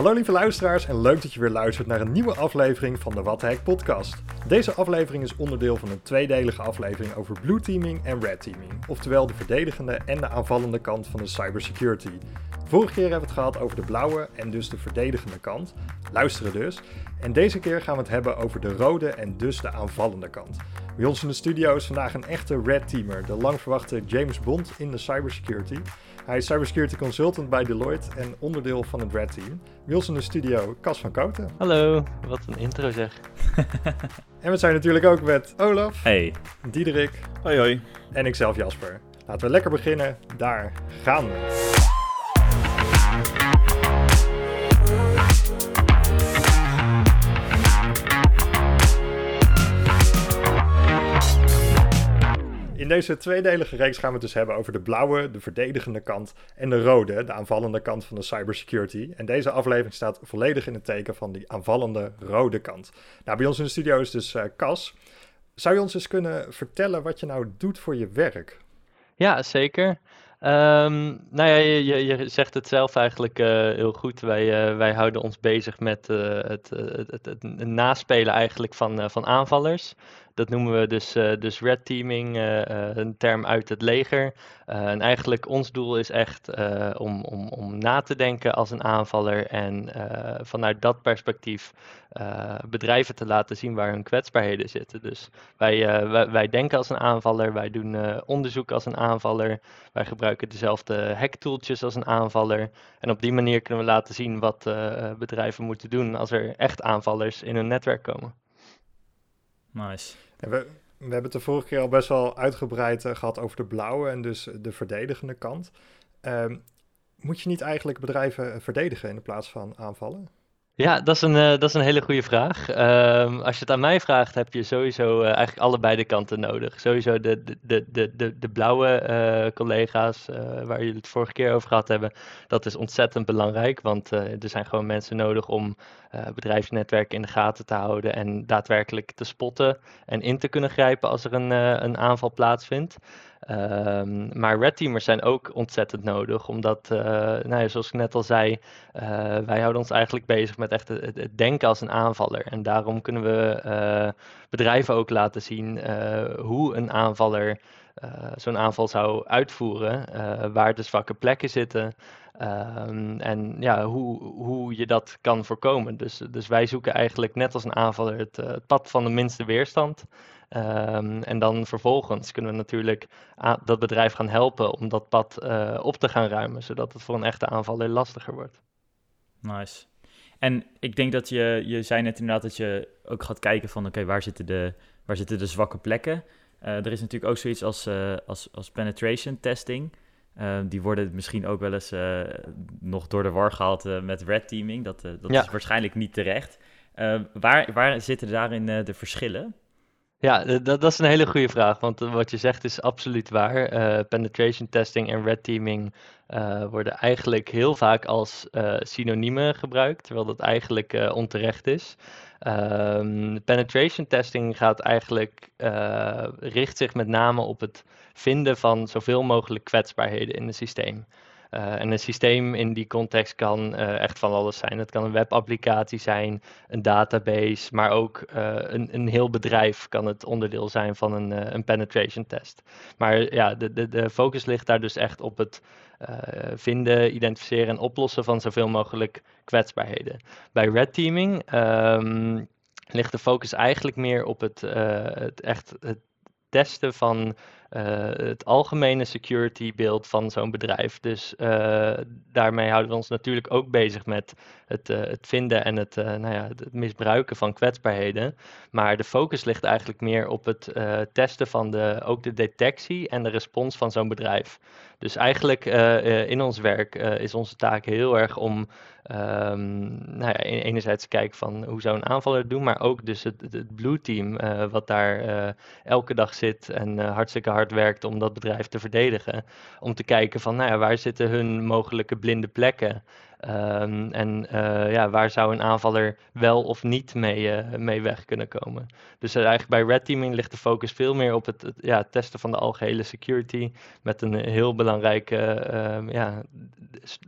Hallo lieve luisteraars en leuk dat je weer luistert naar een nieuwe aflevering van de What Hack podcast. Deze aflevering is onderdeel van een tweedelige aflevering over blue teaming en red teaming, oftewel de verdedigende en de aanvallende kant van de cybersecurity. Vorige keer hebben we het gehad over de blauwe en dus de verdedigende kant. Luisteren dus. En deze keer gaan we het hebben over de rode en dus de aanvallende kant. Bij ons in de studio is vandaag een echte red teamer, de lang verwachte James Bond in de cybersecurity. Hij is cybersecurity consultant bij Deloitte en onderdeel van het red team. In de studio Cas van Koten. Hallo, wat een intro zeg. en we zijn natuurlijk ook met Olaf, Hey. Diederik Hoi hoi. en ikzelf Jasper. Laten we lekker beginnen. Daar gaan we. Deze tweedelige reeks gaan we het dus hebben over de blauwe, de verdedigende kant, en de rode, de aanvallende kant van de cybersecurity. En deze aflevering staat volledig in het teken van die aanvallende rode kant. Nou, bij ons in de studio is dus uh, Cas. Zou je ons eens kunnen vertellen wat je nou doet voor je werk? Ja, zeker. Um, nou ja, je, je, zegt het zelf eigenlijk uh, heel goed. Wij, uh, wij houden ons bezig met het, het, het, het, naspelen eigenlijk van, van aanvallers. Dat noemen we dus, uh, dus red teaming, uh, uh, een term uit het leger. en eigenlijk ons doel is echt om, om, om na te denken als een aanvaller en vanuit dat perspectief bedrijven te laten zien waar hun kwetsbaarheden zitten. Dus wij, wij, wij, denken als een aanvaller, wij doen onderzoek als een aanvaller, wij gebruiken dezelfde hacktooltjes als een aanvaller. En op die manier kunnen we laten zien wat bedrijven moeten doen als er echt aanvallers in hun netwerk komen. Nice. En we, we hebben het de vorige keer al best wel uitgebreid uh, gehad over de blauwe en dus de verdedigende kant. Um, moet je niet eigenlijk bedrijven verdedigen in plaats van aanvallen? Ja, dat is een, uh, dat is een hele goede vraag. Um, als je het aan mij vraagt, heb je sowieso uh, eigenlijk allebei de kanten nodig. Sowieso de, de, de, de, de blauwe uh, collega's, waar jullie het vorige keer over gehad hebben, dat is ontzettend belangrijk. Want er zijn gewoon mensen nodig om bedrijfsnetwerken in de gaten te houden en daadwerkelijk te spotten en in te kunnen grijpen als er een, een aanval plaatsvindt. Um, maar red teamers zijn ook ontzettend nodig, omdat, uh, nou ja, zoals ik net al zei, uh, wij houden ons eigenlijk bezig met echt het, denken als een aanvaller. En daarom kunnen we uh, bedrijven ook laten zien hoe een aanvaller zo'n aanval zou uitvoeren, waar de zwakke plekken zitten. Um, en ja, hoe, hoe je dat kan voorkomen. Dus, dus wij zoeken eigenlijk net als een aanvaller het pad van de minste weerstand. Um, en dan vervolgens kunnen we natuurlijk dat bedrijf gaan helpen om dat pad uh, op te gaan ruimen, zodat het voor een echte aanvaller lastiger wordt. Nice. En ik denk dat je, je zei net inderdaad dat je ook gaat kijken van oké, okay, waar, zitten de, waar zitten de zwakke plekken? Uh, er is natuurlijk ook zoiets als, uh, als, als penetration testing. Uh, die worden misschien ook wel eens nog door de war gehaald met red teaming. Dat, dat ja. is waarschijnlijk niet terecht. waar, waar zitten daarin de verschillen? Ja, dat, dat is een hele goede vraag, want wat je zegt is absoluut waar. Uh, penetration testing en red teaming worden eigenlijk heel vaak als uh, synoniemen gebruikt, terwijl dat eigenlijk onterecht is. Um, penetration testing gaat eigenlijk, richt zich met name op het vinden van zoveel mogelijk kwetsbaarheden in het systeem. Uh, en een systeem in die context kan uh, echt van alles zijn. Het kan een webapplicatie zijn, een database, maar ook uh, een, een heel bedrijf kan het onderdeel zijn van een, een penetration test. Maar ja, de, de, de focus ligt daar dus echt op het vinden, identificeren en oplossen van zoveel mogelijk kwetsbaarheden. Bij red teaming um, ligt de focus eigenlijk meer op het, het echt het testen van het algemene security beeld van zo'n bedrijf. Dus uh, daarmee houden we ons natuurlijk ook bezig met het, uh, het vinden en het, nou ja, het misbruiken van kwetsbaarheden. Maar de focus ligt eigenlijk meer op het testen van de, ook de detectie en de respons van zo'n bedrijf. Dus eigenlijk in ons werk is onze taak heel erg om Um, nou ja, enerzijds kijken van hoe zou een aanvaller doen, maar ook dus het, het blue team uh, wat daar elke dag zit en hartstikke hard werkt om dat bedrijf te verdedigen. Om te kijken van nou ja, waar zitten hun mogelijke blinde plekken um, en ja, waar zou een aanvaller wel of niet mee, mee weg kunnen komen. Dus eigenlijk bij red teaming ligt de focus veel meer op het, ja, testen van de algehele security met een heel belangrijk ja,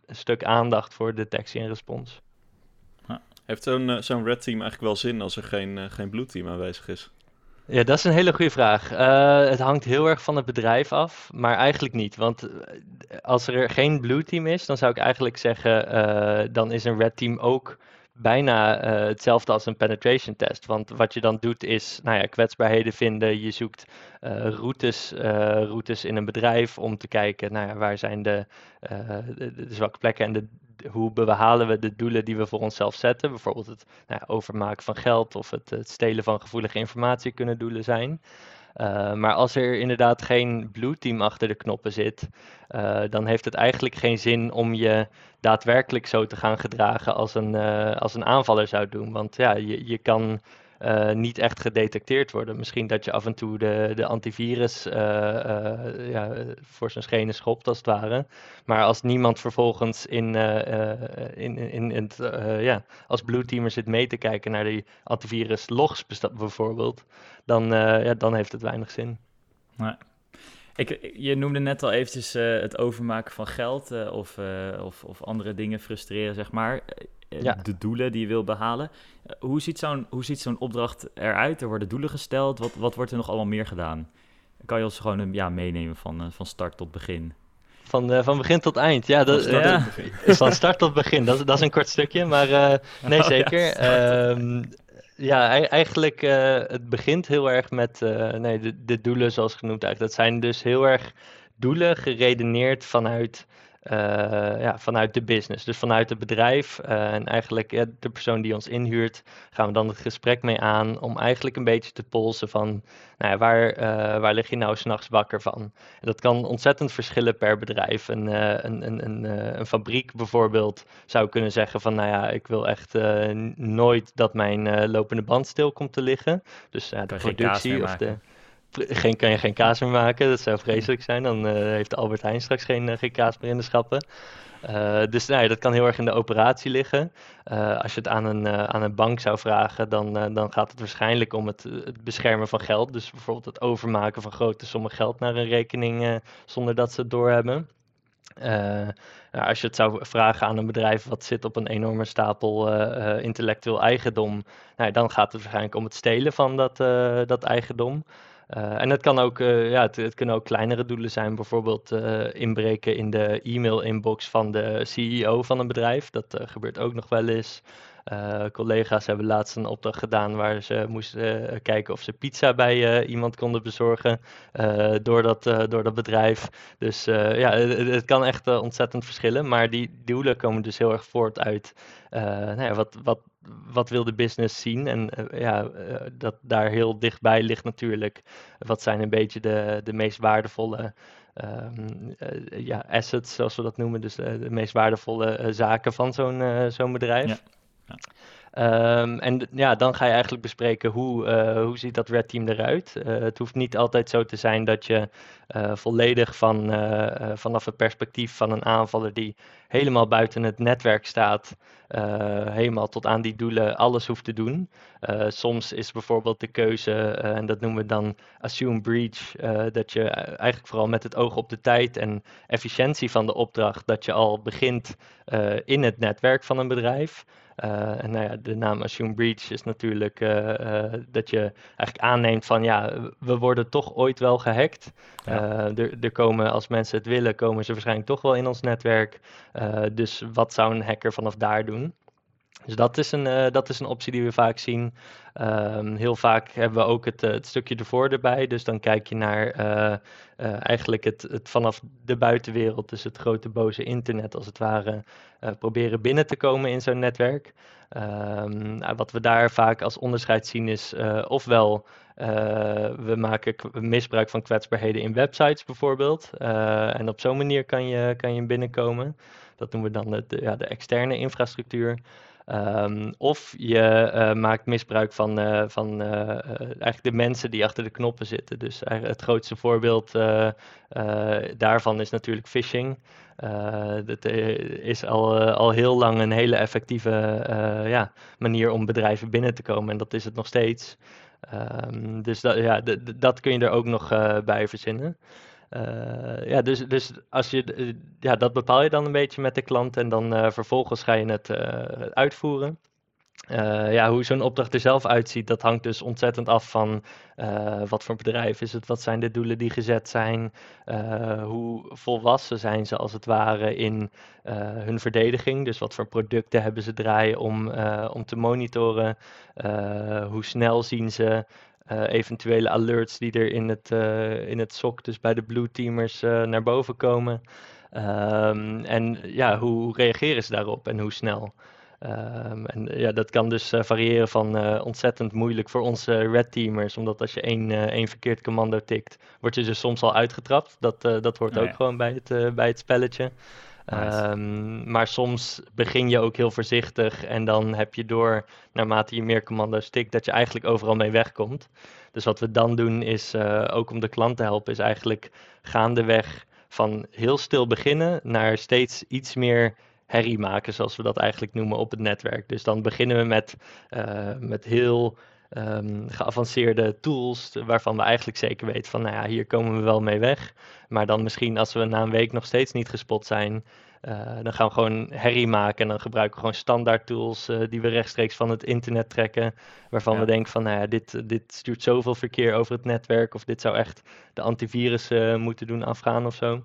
stuk aandacht voor detectie en respons. Heeft zo'n zo'n red team eigenlijk wel zin als er geen, geen blue team aanwezig is? Ja, dat is een hele goede vraag. Uh, het hangt heel erg van het bedrijf af, maar eigenlijk niet. Want als er geen blue team is, dan zou ik eigenlijk zeggen, uh, dan is een red team ook bijna hetzelfde als een penetration test. Want wat je dan doet is nou ja, kwetsbaarheden vinden. Je zoekt routes, routes in een bedrijf om te kijken nou ja, waar zijn de, de, de, zwakke plekken en de, hoe behalen we de doelen die we voor onszelf zetten. Bijvoorbeeld het nou overmaken van geld of het, het, stelen van gevoelige informatie kunnen doelen zijn. Uh, maar als er inderdaad geen blue team achter de knoppen zit, uh, dan heeft het eigenlijk geen zin om je daadwerkelijk zo te gaan gedragen als een, uh, als een aanvaller zou doen. Want ja, je, je kan uh, niet echt gedetecteerd worden. Misschien dat je af en toe de, de antivirus uh, uh, ja, voor zijn schenen schopt, als het ware. Maar als niemand vervolgens in, in, in, in het, ja, als blue teamer zit mee te kijken naar die antivirus logs bijvoorbeeld, dan, ja, dan heeft het weinig zin. Nee. Ik, je noemde net al eventjes het overmaken van geld of, of, of andere dingen frustreren, zeg maar. Ja. De doelen die je wil behalen. Hoe ziet zo'n zo'n opdracht eruit? Er worden doelen gesteld. Wat, wat wordt er nog allemaal meer gedaan? Kan je ons gewoon ja, meenemen van, van start tot begin? Van, uh, van begin tot eind, ja. Dat, van, start ja. Tot begin. van start tot begin, dat, dat is een kort stukje, maar uh, nee, zeker. Um, ja, eigenlijk, uh, het begint heel erg met nee, de, de doelen, zoals genoemd eigenlijk. Dat zijn dus heel erg doelen geredeneerd vanuit ja, vanuit de business, dus vanuit het bedrijf. Uh, en eigenlijk ja, de persoon die ons inhuurt, gaan we dan het gesprek mee aan om eigenlijk een beetje te polsen van nou ja, waar, uh, waar lig je nou s'nachts wakker van. En dat kan ontzettend verschillen per bedrijf. Een, een, een, een, een, fabriek bijvoorbeeld zou kunnen zeggen van nou ja, ik wil echt nooit dat mijn lopende band stil komt te liggen. Dus de productie of de geen, kan je geen kaas meer maken. Dat zou vreselijk zijn. Dan uh, heeft Albert Heijn straks geen, uh, geen kaas meer in de schappen. Uh, dus nou, dat kan heel erg in de operatie liggen. als je het aan een, aan een bank zou vragen, dan, dan gaat het waarschijnlijk om het, het, beschermen van geld. Dus bijvoorbeeld het overmaken van grote sommen geld naar een rekening zonder dat ze het doorhebben. Nou, als je het zou vragen aan een bedrijf wat zit op een enorme stapel intellectueel eigendom, nou, dan gaat het waarschijnlijk om het stelen van dat, dat eigendom. Uh, en het kan ook, uh, ja, het, het, kunnen ook kleinere doelen zijn, bijvoorbeeld uh, inbreken in de e-mail-inbox van de CEO van een bedrijf. Dat gebeurt ook nog wel eens. Collega's hebben laatst een opdracht gedaan waar ze moesten kijken of ze pizza bij iemand konden bezorgen door, dat, door dat bedrijf. Dus ja, het, kan echt ontzettend verschillen, maar die doelen komen dus heel erg voort uit nou ja, wat, wat, wat wil de business zien? En ja, dat daar heel dichtbij ligt natuurlijk. Wat zijn een beetje de, de meest waardevolle uh, ja, assets, zoals we dat noemen. Dus de meest waardevolle zaken van zo'n zo'n bedrijf. Ja. Um, en ja, dan ga je eigenlijk bespreken hoe, uh, hoe ziet dat red team eruit. Uh, het hoeft niet altijd zo te zijn dat je uh, volledig van, vanaf het perspectief van een aanvaller die helemaal buiten het netwerk staat, helemaal tot aan die doelen alles hoeft te doen. soms is bijvoorbeeld de keuze, en dat noemen we dan assume breach, dat je eigenlijk vooral met het oog op de tijd en efficiëntie van de opdracht, dat je al begint in het netwerk van een bedrijf. En nou ja, de naam Assume Breach is natuurlijk dat je eigenlijk aanneemt van ja, we worden toch ooit wel gehackt. Ja. er, er komen, als mensen het willen, komen ze waarschijnlijk toch wel in ons netwerk. Dus wat zou een hacker vanaf daar doen? Dus dat is een, uh, dat is een optie die we vaak zien. Um, heel vaak hebben we ook het, het, stukje ervoor erbij. Dus dan kijk je naar eigenlijk het, het, vanaf de buitenwereld, dus het grote boze internet als het ware, proberen binnen te komen in zo'n netwerk. Um, nou, wat we daar vaak als onderscheid zien is ofwel we maken misbruik van kwetsbaarheden in websites bijvoorbeeld. en op zo'n manier kan je, kan je binnenkomen. Dat noemen we dan de, de, ja, de externe infrastructuur. Um, of je uh, maakt misbruik van, uh, van eigenlijk de mensen die achter de knoppen zitten. Dus het grootste voorbeeld daarvan is natuurlijk phishing. dat is al, al heel lang een hele effectieve ja, manier om bedrijven binnen te komen en dat is het nog steeds. Um, dus dat, ja, dat kun je er ook nog bij verzinnen. Uh, ja, dus, dus als je, eh, ja, dat bepaal je dan een beetje met de klant en dan uh, vervolgens ga je het uitvoeren. Ja, hoe zo'n opdracht er zelf uitziet, dat hangt dus ontzettend af van wat voor bedrijf is het, wat zijn de doelen die gezet zijn, hoe volwassen zijn ze als het ware in hun verdediging, dus wat voor producten hebben ze draaien om, om te monitoren, hoe snel zien ze eventuele alerts die er in het, in het SOC, dus bij de blue teamers, naar boven komen. Um, en ja, hoe reageren ze daarop en hoe snel? Um, en ja, dat kan dus uh, variëren van uh, ontzettend moeilijk voor onze red teamers, omdat als je één, uh, één verkeerd commando tikt, word je dus soms al uitgetrapt. Dat, dat hoort oh, ook ja. gewoon bij het, bij het spelletje. Um, maar soms begin je ook heel voorzichtig en dan heb je door, naarmate je meer commando's tikt, dat je eigenlijk overal mee wegkomt. Dus wat we dan doen is, ook om de klant te helpen, is eigenlijk gaandeweg van heel stil beginnen naar steeds iets meer herrie maken, zoals we dat eigenlijk noemen op het netwerk. Dus dan beginnen we met, uh, met heel um, geavanceerde tools, waarvan we eigenlijk zeker weten van, nou ja, hier komen we wel mee weg. Maar dan misschien als we na een week nog steeds niet gespot zijn, uh, dan gaan we gewoon herrie maken en dan gebruiken we gewoon standaard tools uh, die we rechtstreeks van het internet trekken. Waarvan ja. we denken van, nou ja, dit, dit stuurt zoveel verkeer over het netwerk of dit zou echt de antivirus uh, moeten doen afgaan of zo.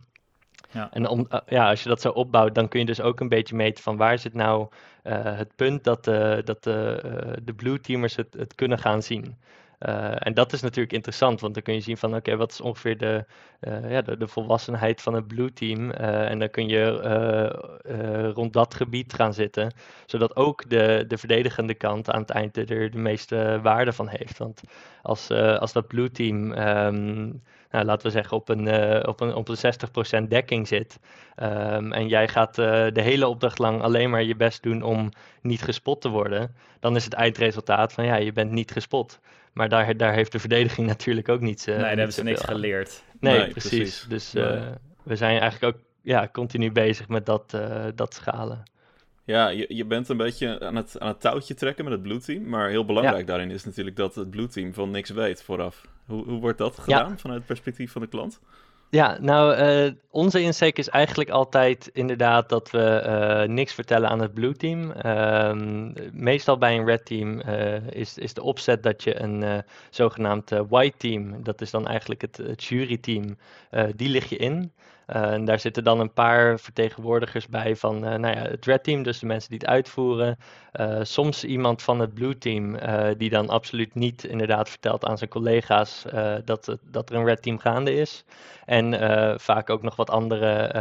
Ja. En om, ja, als je dat zo opbouwt, dan kun je dus ook een beetje meten van waar zit nou het punt dat, dat de blue teamers het, kunnen gaan zien. Uh, en dat is natuurlijk interessant, want dan kun je zien van oké, wat is ongeveer de, uh, ja, de, de, volwassenheid van het blue team. Uh, en dan kun je rond dat gebied gaan zitten, zodat ook de, de verdedigende kant aan het eind er de meeste waarde van heeft. Want als, als dat blue team, um, nou, laten we zeggen, op een, op een, op een 60% dekking zit. Um, en jij gaat de hele opdracht lang alleen maar je best doen om niet gespot te worden, dan is het eindresultaat van ja, je bent niet gespot. Maar daar, daar heeft de verdediging natuurlijk ook niets. Uh, nee, daar hebben ze niks geleerd. Nee, nee precies. precies. Dus nee. we zijn eigenlijk ook ja, continu bezig met dat, uh, dat schalen. Ja, je, je bent een beetje aan het, aan het touwtje trekken met het Blue Team. Maar heel belangrijk ja. daarin is natuurlijk dat het Blue Team van niks weet vooraf. Hoe, hoe wordt dat gedaan ja. vanuit het perspectief van de klant? Ja, nou, uh, onze insteek is eigenlijk altijd inderdaad dat we uh, niks vertellen aan het blue team. Uh, meestal bij een red team uh, is, is de opzet dat je een zogenaamd white team, dat is dan eigenlijk het, het juryteam, die lig je in. Uh, en daar zitten dan een paar vertegenwoordigers bij van uh, nou ja, het red team, dus de mensen die het uitvoeren. Uh, soms iemand van het blue team die dan absoluut niet inderdaad vertelt aan zijn collega's dat, dat er een red team gaande is. En vaak ook nog wat andere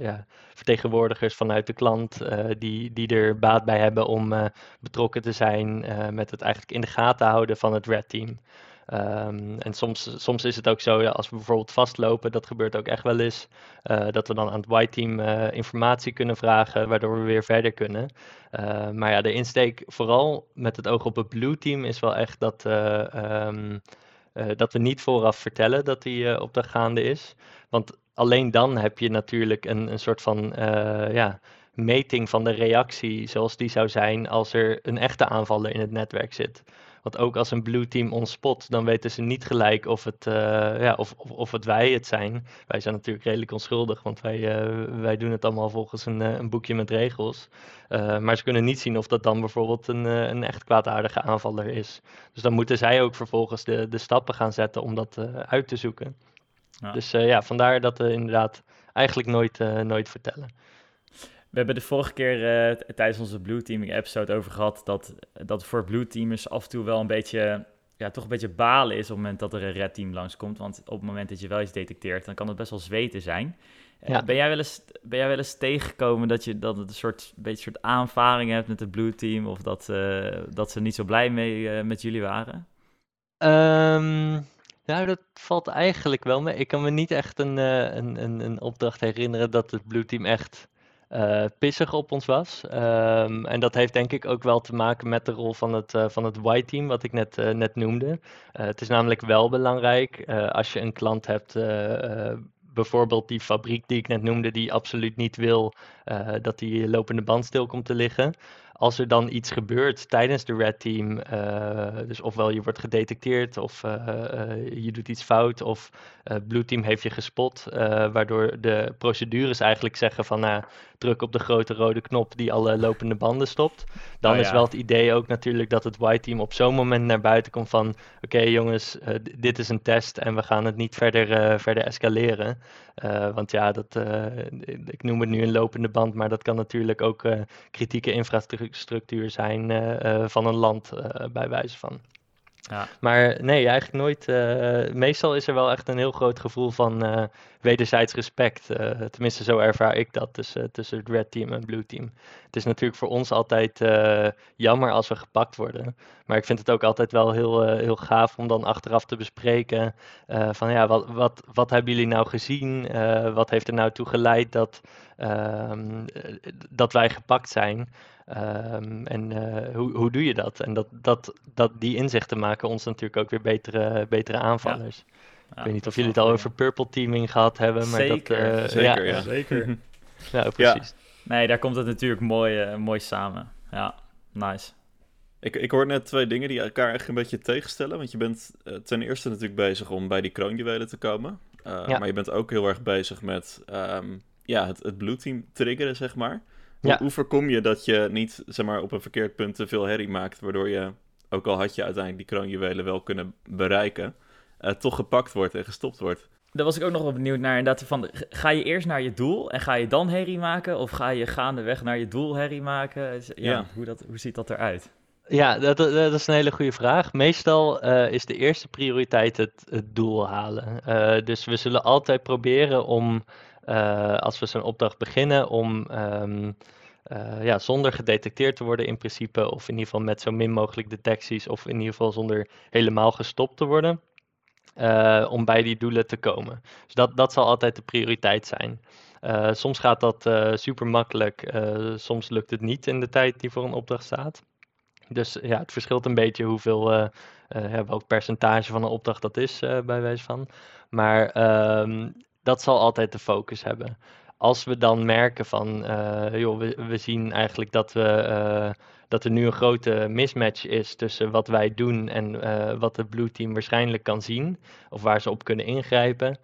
ja, vertegenwoordigers vanuit de klant die, die er baat bij hebben om betrokken te zijn met het eigenlijk in de gaten houden van het red team. Um, en soms, soms is het ook zo, ja, als we bijvoorbeeld vastlopen, dat gebeurt ook echt wel eens, uh, dat we dan aan het white team uh, informatie kunnen vragen, waardoor we weer verder kunnen. Uh, maar ja, de insteek vooral met het oog op het blue team is wel echt dat, um, dat we niet vooraf vertellen dat die opdracht gaande is. Want alleen dan heb je natuurlijk een, een soort van ja, meting van de reactie zoals die zou zijn als er een echte aanvaller in het netwerk zit. Want ook als een blue team ons spot, dan weten ze niet gelijk of het, uh, ja, of, of, of, het wij het zijn. Wij zijn natuurlijk redelijk onschuldig, want wij, uh, wij doen het allemaal volgens een, uh, een boekje met regels. maar ze kunnen niet zien of dat dan bijvoorbeeld een, een echt kwaadaardige aanvaller is. Dus dan moeten zij ook vervolgens de, de stappen gaan zetten om dat uit te zoeken. Ja. Dus ja, vandaar dat we inderdaad eigenlijk nooit, nooit vertellen. We hebben de vorige keer uh, tijdens onze Blue Teaming episode over gehad dat, dat voor Blue Teamers af en toe wel een beetje, ja, toch een beetje balen is op het moment dat er een red team langskomt. Want op het moment dat je wel iets detecteert, dan kan het best wel zweten zijn. Eh, ja. Uh, ben, jij wel eens, ben jij wel eens tegengekomen dat je dat het een soort, een beetje soort aanvaring hebt met het Blue Team of dat, uh, dat ze niet zo blij mee met jullie waren? Um, nou, dat valt eigenlijk wel mee. Ik kan me niet echt een, een, een, een opdracht herinneren dat het Blue Team echt uh, pissig op ons was. Um, en dat heeft denk ik ook wel te maken met de rol van het, uh, van het white team, wat ik net, uh, net noemde. het is namelijk wel belangrijk als je een klant hebt bijvoorbeeld die fabriek die ik net noemde, die absoluut niet wil dat die lopende band stil komt te liggen. Als er dan iets gebeurt tijdens de red team, uh, dus ofwel je wordt gedetecteerd of uh, je doet iets fout of het blue team heeft je gespot, waardoor de procedures eigenlijk zeggen van nou, druk op de grote rode knop die alle lopende banden stopt. Dan oh, is wel het idee ook natuurlijk dat het white team op zo'n moment naar buiten komt van oké jongens, dit is een test en we gaan het niet verder, verder escaleren. want ja, dat, ik noem het nu een lopende band, maar dat kan natuurlijk ook kritieke infrastructuur structuur zijn eh, eh, van een land, eh, bij wijze van. Ja. Maar nee, eigenlijk nooit. meestal is er wel echt een heel groot gevoel van uh, wederzijds respect. tenminste, zo ervaar ik dat tussen, tussen het red team en blue team. Het is natuurlijk voor ons altijd jammer als we gepakt worden. Maar ik vind het ook altijd wel heel, heel gaaf om dan achteraf te bespreken. van ja, wat, wat, wat hebben jullie nou gezien? wat heeft er nou toe geleid dat, ehm, dat wij gepakt zijn? Um, en uh, hoe, hoe doe je dat? En dat, dat, dat die inzichten maken ons natuurlijk ook weer betere, betere aanvallers. Ja. ik weet niet of jullie het al over purple teaming gehad hebben, maar zeker, dat... Uh, zeker, ja. Zeker. ja, precies. Nee, daar komt het natuurlijk mooi, uh, mooi samen. Ja, nice. Ik, ik hoor net twee dingen die elkaar echt een beetje tegenstellen. Want je bent ten eerste natuurlijk bezig om bij die kroonjuwelen te komen. Ja. Maar je bent ook heel erg bezig met um, ja, het, het blue team triggeren, zeg maar. Ja. Hoe, voorkom je dat je niet zeg maar, op een verkeerd punt te veel herrie maakt, waardoor je, ook al had je uiteindelijk die kroonjuwelen wel kunnen bereiken, uh, toch gepakt wordt en gestopt wordt? Daar was ik ook nog wel benieuwd naar. Inderdaad, van, ga je eerst naar je doel en ga je dan herrie maken? Of ga je gaandeweg naar je doel herrie maken? Ja, ja. Hoe, dat, hoe ziet dat eruit? Ja, dat, dat, is een hele goede vraag. Meestal uh, is de eerste prioriteit het, het doel halen. Uh, dus we zullen altijd proberen om uh, als we zo'n opdracht beginnen om um, uh, ja, zonder gedetecteerd te worden in principe, of in ieder geval met zo min mogelijk detecties, of in ieder geval zonder helemaal gestopt te worden, uh, om bij die doelen te komen. Dus dat, dat zal altijd de prioriteit zijn. soms gaat dat super makkelijk, soms lukt het niet in de tijd die voor een opdracht staat. Dus ja, het verschilt een beetje hoeveel, welk percentage van een opdracht dat is, bij wijze van. Maar um, dat zal altijd de focus hebben. Als we dan merken van, uh, joh, we, we, zien eigenlijk dat, we, uh, dat er nu een grote mismatch is tussen wat wij doen en uh, wat het Blue Team waarschijnlijk kan zien, of waar ze op kunnen ingrijpen,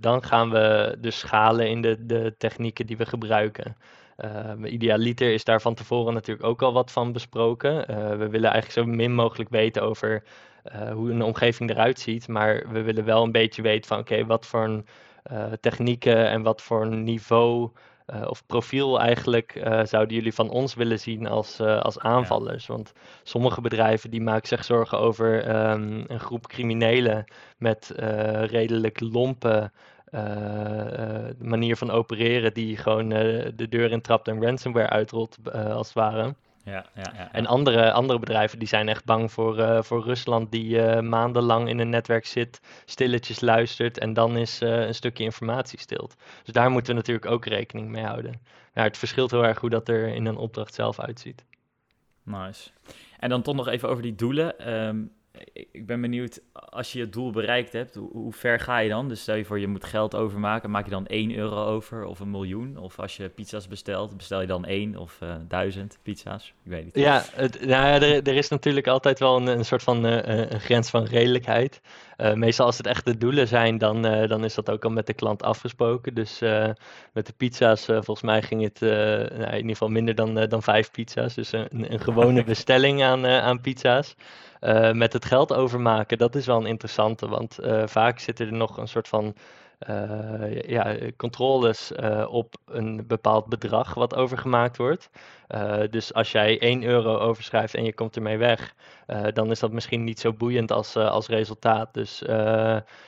dan gaan we dus schalen in de, de technieken die we gebruiken. idealiter is daar van tevoren natuurlijk ook al wat van besproken. we willen eigenlijk zo min mogelijk weten over uh, hoe een omgeving eruit ziet. Maar we willen wel een beetje weten van oké, wat voor een, uh, technieken en wat voor een niveau uh, of profiel eigenlijk zouden jullie van ons willen zien als, als aanvallers. Ja. Want sommige bedrijven die maken zich zorgen over um, een groep criminelen met redelijk lompe manier van opereren die gewoon de deur intrapt en ransomware uitrolt als het ware. Ja, ja, ja, En andere, andere bedrijven die zijn echt bang voor, uh, voor Rusland, die uh, maandenlang in een netwerk zit, stilletjes luistert en dan is uh, een stukje informatie stilt. Dus daar moeten we natuurlijk ook rekening mee houden. Ja, het verschilt heel erg hoe dat er in een opdracht zelf uitziet. Nice. En dan toch nog even over die doelen. Um, ik ben benieuwd, als je het doel bereikt hebt, hoe, hoe, ver ga je dan? Dus stel je voor, je moet geld overmaken, maak je dan 1 euro over of een miljoen? Of als je pizza's bestelt, bestel je dan 1 of uh, 1000 pizza's? Ik weet niet. Ja, het, nou ja er, er, is natuurlijk altijd wel een, een soort van uh, een grens van redelijkheid. Uh, meestal als het echt de doelen zijn, dan, dan is dat ook al met de klant afgesproken. Dus met de pizza's, volgens mij ging het nou, in ieder geval minder dan, dan vijf pizza's. Dus een, een gewone bestelling aan, aan pizza's. Uh, met het geld overmaken, dat is wel een interessante. Want uh, vaak zitten er nog een soort van uh, ja, controles op een bepaald bedrag wat overgemaakt wordt. dus als jij 1 euro overschrijft en je komt ermee weg, dan is dat misschien niet zo boeiend als, als resultaat. Dus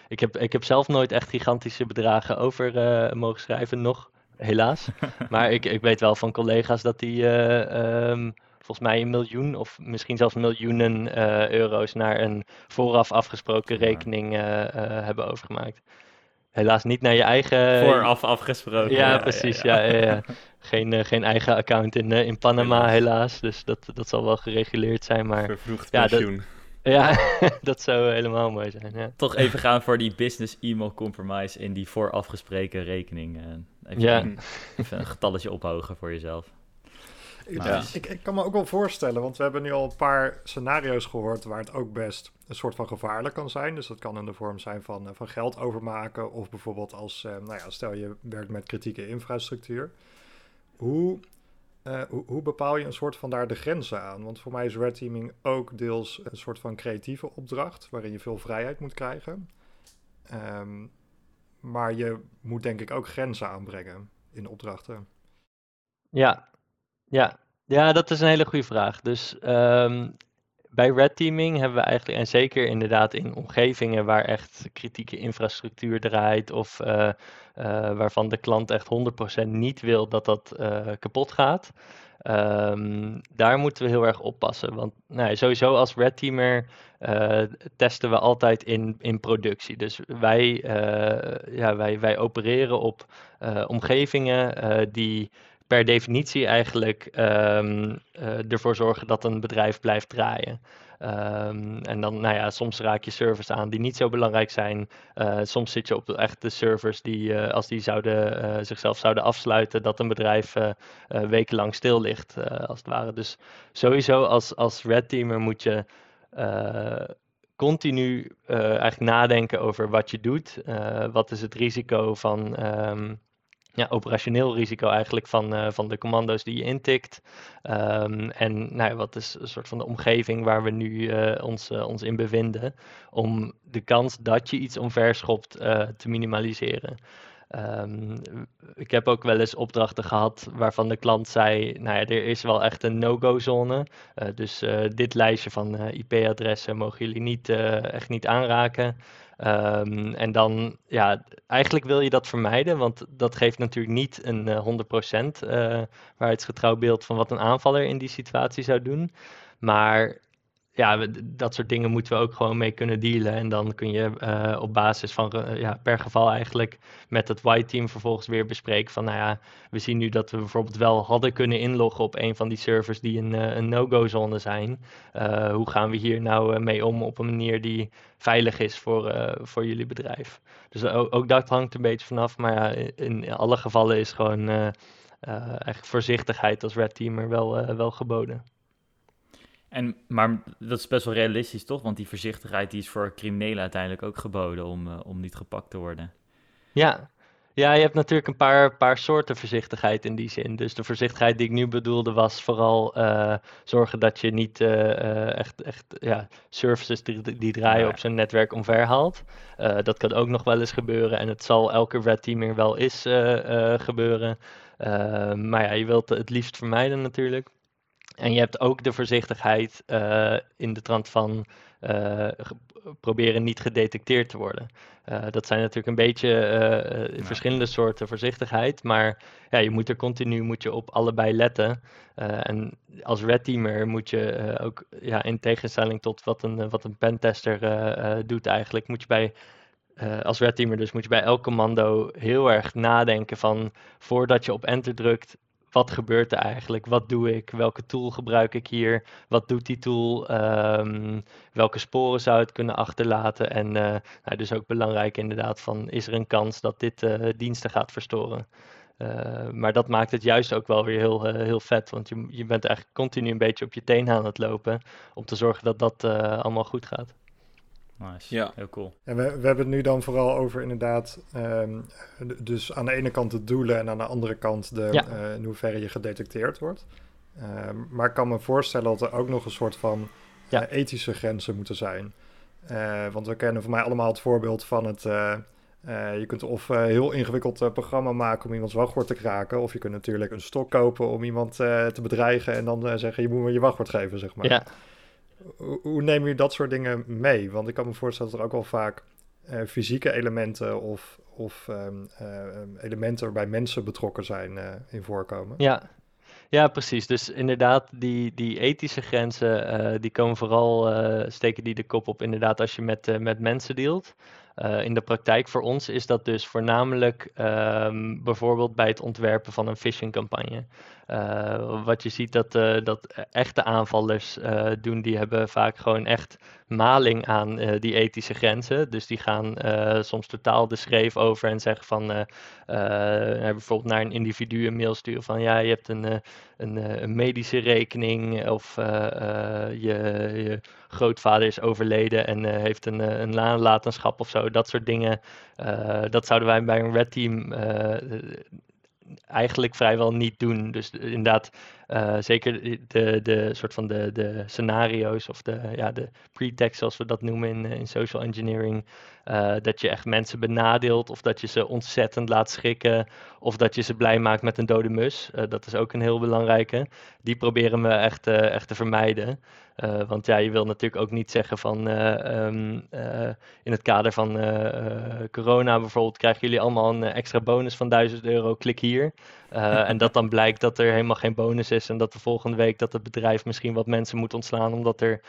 ik, heb, ik heb zelf nooit echt gigantische bedragen over mogen schrijven, nog helaas. maar ik, ik weet wel van collega's dat die. Um, volgens mij een miljoen of misschien zelfs miljoenen uh, euro's naar een vooraf afgesproken rekening uh, uh, hebben overgemaakt. Helaas niet naar je eigen. Vooraf afgesproken. Ja, ja precies. Ja, ja, ja, Geen, geen eigen account in, in Panama, helaas. Dus dat, dat zal wel gereguleerd zijn. Maar, Vervroegd pensioen. Ja, dat zou helemaal mooi zijn. Ja. Toch even gaan voor die business email compromise in die voorafgesproken rekening. Even, ja. een, even een getalletje ophogen voor jezelf. Ik, ik, kan me ook wel voorstellen, want we hebben nu al een paar scenario's gehoord waar het ook best een soort van gevaarlijk kan zijn. Dus dat kan in de vorm zijn van, van geld overmaken of bijvoorbeeld als, nou ja, stel je werkt met kritieke infrastructuur. Hoe uh, hoe, hoe, bepaal je een soort van daar de grenzen aan? Want voor mij is red teaming ook deels een soort van creatieve opdracht, waarin je veel vrijheid moet krijgen. Um, maar je moet denk ik ook grenzen aanbrengen in opdrachten. Ja, ja. ja dat is een hele goede vraag. Dus um, bij red teaming hebben we eigenlijk, en zeker inderdaad in omgevingen waar echt kritieke infrastructuur draait of uh, uh, waarvan de klant echt 100% niet wil dat dat uh, kapot gaat. Um, daar moeten we heel erg oppassen. Want nou, sowieso als red teamer testen we altijd in, in productie. Dus wij, ja, wij, wij opereren op omgevingen die per definitie eigenlijk um, uh, ervoor zorgen dat een bedrijf blijft draaien. Um, en dan, nou ja, soms raak je servers aan die niet zo belangrijk zijn. Uh, soms zit je op echt de servers die, uh, als die zouden, zichzelf zouden afsluiten, dat een bedrijf wekenlang stil ligt, als het ware. Dus sowieso als, als red teamer moet je continu eigenlijk nadenken over wat je doet. wat is het risico van. Um, ja, operationeel risico eigenlijk van, uh, van de commando's die je intikt. Um, en nou wat is een soort van de omgeving waar we nu uh, ons, uh, ons in bevinden. Om de kans dat je iets omverschopt te minimaliseren. Um, ik heb ook wel eens opdrachten gehad waarvan de klant zei: Nou ja, er is wel echt een no-go zone. dus dit lijstje van IP-adressen mogen jullie niet, echt niet aanraken. Um, en dan, ja, eigenlijk wil je dat vermijden, want dat geeft natuurlijk niet een uh, 100% uh, waarheidsgetrouw beeld van wat een aanvaller in die situatie zou doen. Maar ja, dat soort dingen moeten we ook gewoon mee kunnen dealen. En dan kun je uh, op basis van ja, per geval eigenlijk met het white team vervolgens weer bespreken van nou ja, we zien nu dat we bijvoorbeeld wel hadden kunnen inloggen op een van die servers die een, uh, een no-go zone zijn. hoe gaan we hier nou mee om op een manier die veilig is voor, voor jullie bedrijf? Dus ook, ook, dat hangt een beetje vanaf. Maar ja, in, in alle gevallen is gewoon eigenlijk voorzichtigheid als red teamer wel, wel geboden. En, maar dat is best wel realistisch, toch? Want die voorzichtigheid die is voor criminelen uiteindelijk ook geboden om, uh, om niet gepakt te worden. Ja. ja, je hebt natuurlijk een paar, paar soorten voorzichtigheid in die zin. Dus de voorzichtigheid die ik nu bedoelde was vooral uh, zorgen dat je niet uh, echt, echt ja, services die, die draaien ja. op zijn netwerk omverhaalt. dat kan ook nog wel eens gebeuren en het zal elke red teaming wel eens gebeuren. maar ja, je wilt het liefst vermijden natuurlijk. En je hebt ook de voorzichtigheid uh, in de trant van uh, proberen niet gedetecteerd te worden. Uh, dat zijn natuurlijk een beetje ja. verschillende soorten voorzichtigheid, maar ja, je moet er continu moet je op allebei letten. en als red teamer moet je ook, ja, in tegenstelling tot wat een, wat een pentester doet eigenlijk, moet je bij als red teamer dus moet je bij elk commando heel erg nadenken van voordat je op enter drukt, wat gebeurt er eigenlijk? Wat doe ik? Welke tool gebruik ik hier? Wat doet die tool? Um, welke sporen zou het kunnen achterlaten? En uh, nou, dus ook belangrijk inderdaad van, is er een kans dat dit uh, diensten gaat verstoren? Uh, maar dat maakt het juist ook wel weer heel, heel vet, want je, je bent eigenlijk continu een beetje op je teen aan het lopen om te zorgen dat dat allemaal goed gaat. Nice. Ja. Heel cool. En we, we hebben het nu dan vooral over inderdaad, um, dus aan de ene kant de doelen en aan de andere kant de, ja. uh, in hoeverre je gedetecteerd wordt. Um, maar ik kan me voorstellen dat er ook nog een soort van ja. uh, ethische grenzen moeten zijn. Uh, want we kennen voor mij allemaal het voorbeeld van het. je kunt of een heel ingewikkeld programma maken om iemands wachtwoord te kraken. Of je kunt natuurlijk een stok kopen om iemand te bedreigen en dan zeggen je moet me je wachtwoord geven, zeg maar. Ja. Hoe neem je dat soort dingen mee? Want ik kan me voorstellen dat er ook wel vaak uh, fysieke elementen of, of um, uh, elementen waarbij mensen betrokken zijn uh, in voorkomen. Ja. ja, precies. Dus inderdaad, die, die ethische grenzen, die komen vooral, steken die de kop op inderdaad als je met, met mensen dealt. Uh, in de praktijk voor ons is dat dus voornamelijk um, bijvoorbeeld bij het ontwerpen van een phishing-campagne. Uh, wat je ziet dat, uh, dat echte aanvallers doen, die hebben vaak gewoon echt maling aan die ethische grenzen. Dus die gaan soms totaal de schreef over en zeggen van bijvoorbeeld naar een individu een mail sturen van ja, je hebt een, een, een medische rekening of je, je, grootvader is overleden en heeft een, een nalatenschap of zo. Dat soort dingen. dat zouden wij bij een red team eigenlijk vrijwel niet doen. Dus inderdaad, uh, zeker de, de soort van de, de scenario's of de, ja, de pretext, zoals we dat noemen in, in social engineering. Uh, dat je echt mensen benadeelt of dat je ze ontzettend laat schrikken of dat je ze blij maakt met een dode mus. Dat is ook een heel belangrijke. Die proberen we echt, echt te vermijden. Uh, want ja, je wil natuurlijk ook niet zeggen van um, in het kader van corona bijvoorbeeld krijgen jullie allemaal een extra bonus van 1000 euro, klik hier. en dat dan blijkt dat er helemaal geen bonus is en dat de volgende week dat het bedrijf misschien wat mensen moet ontslaan omdat er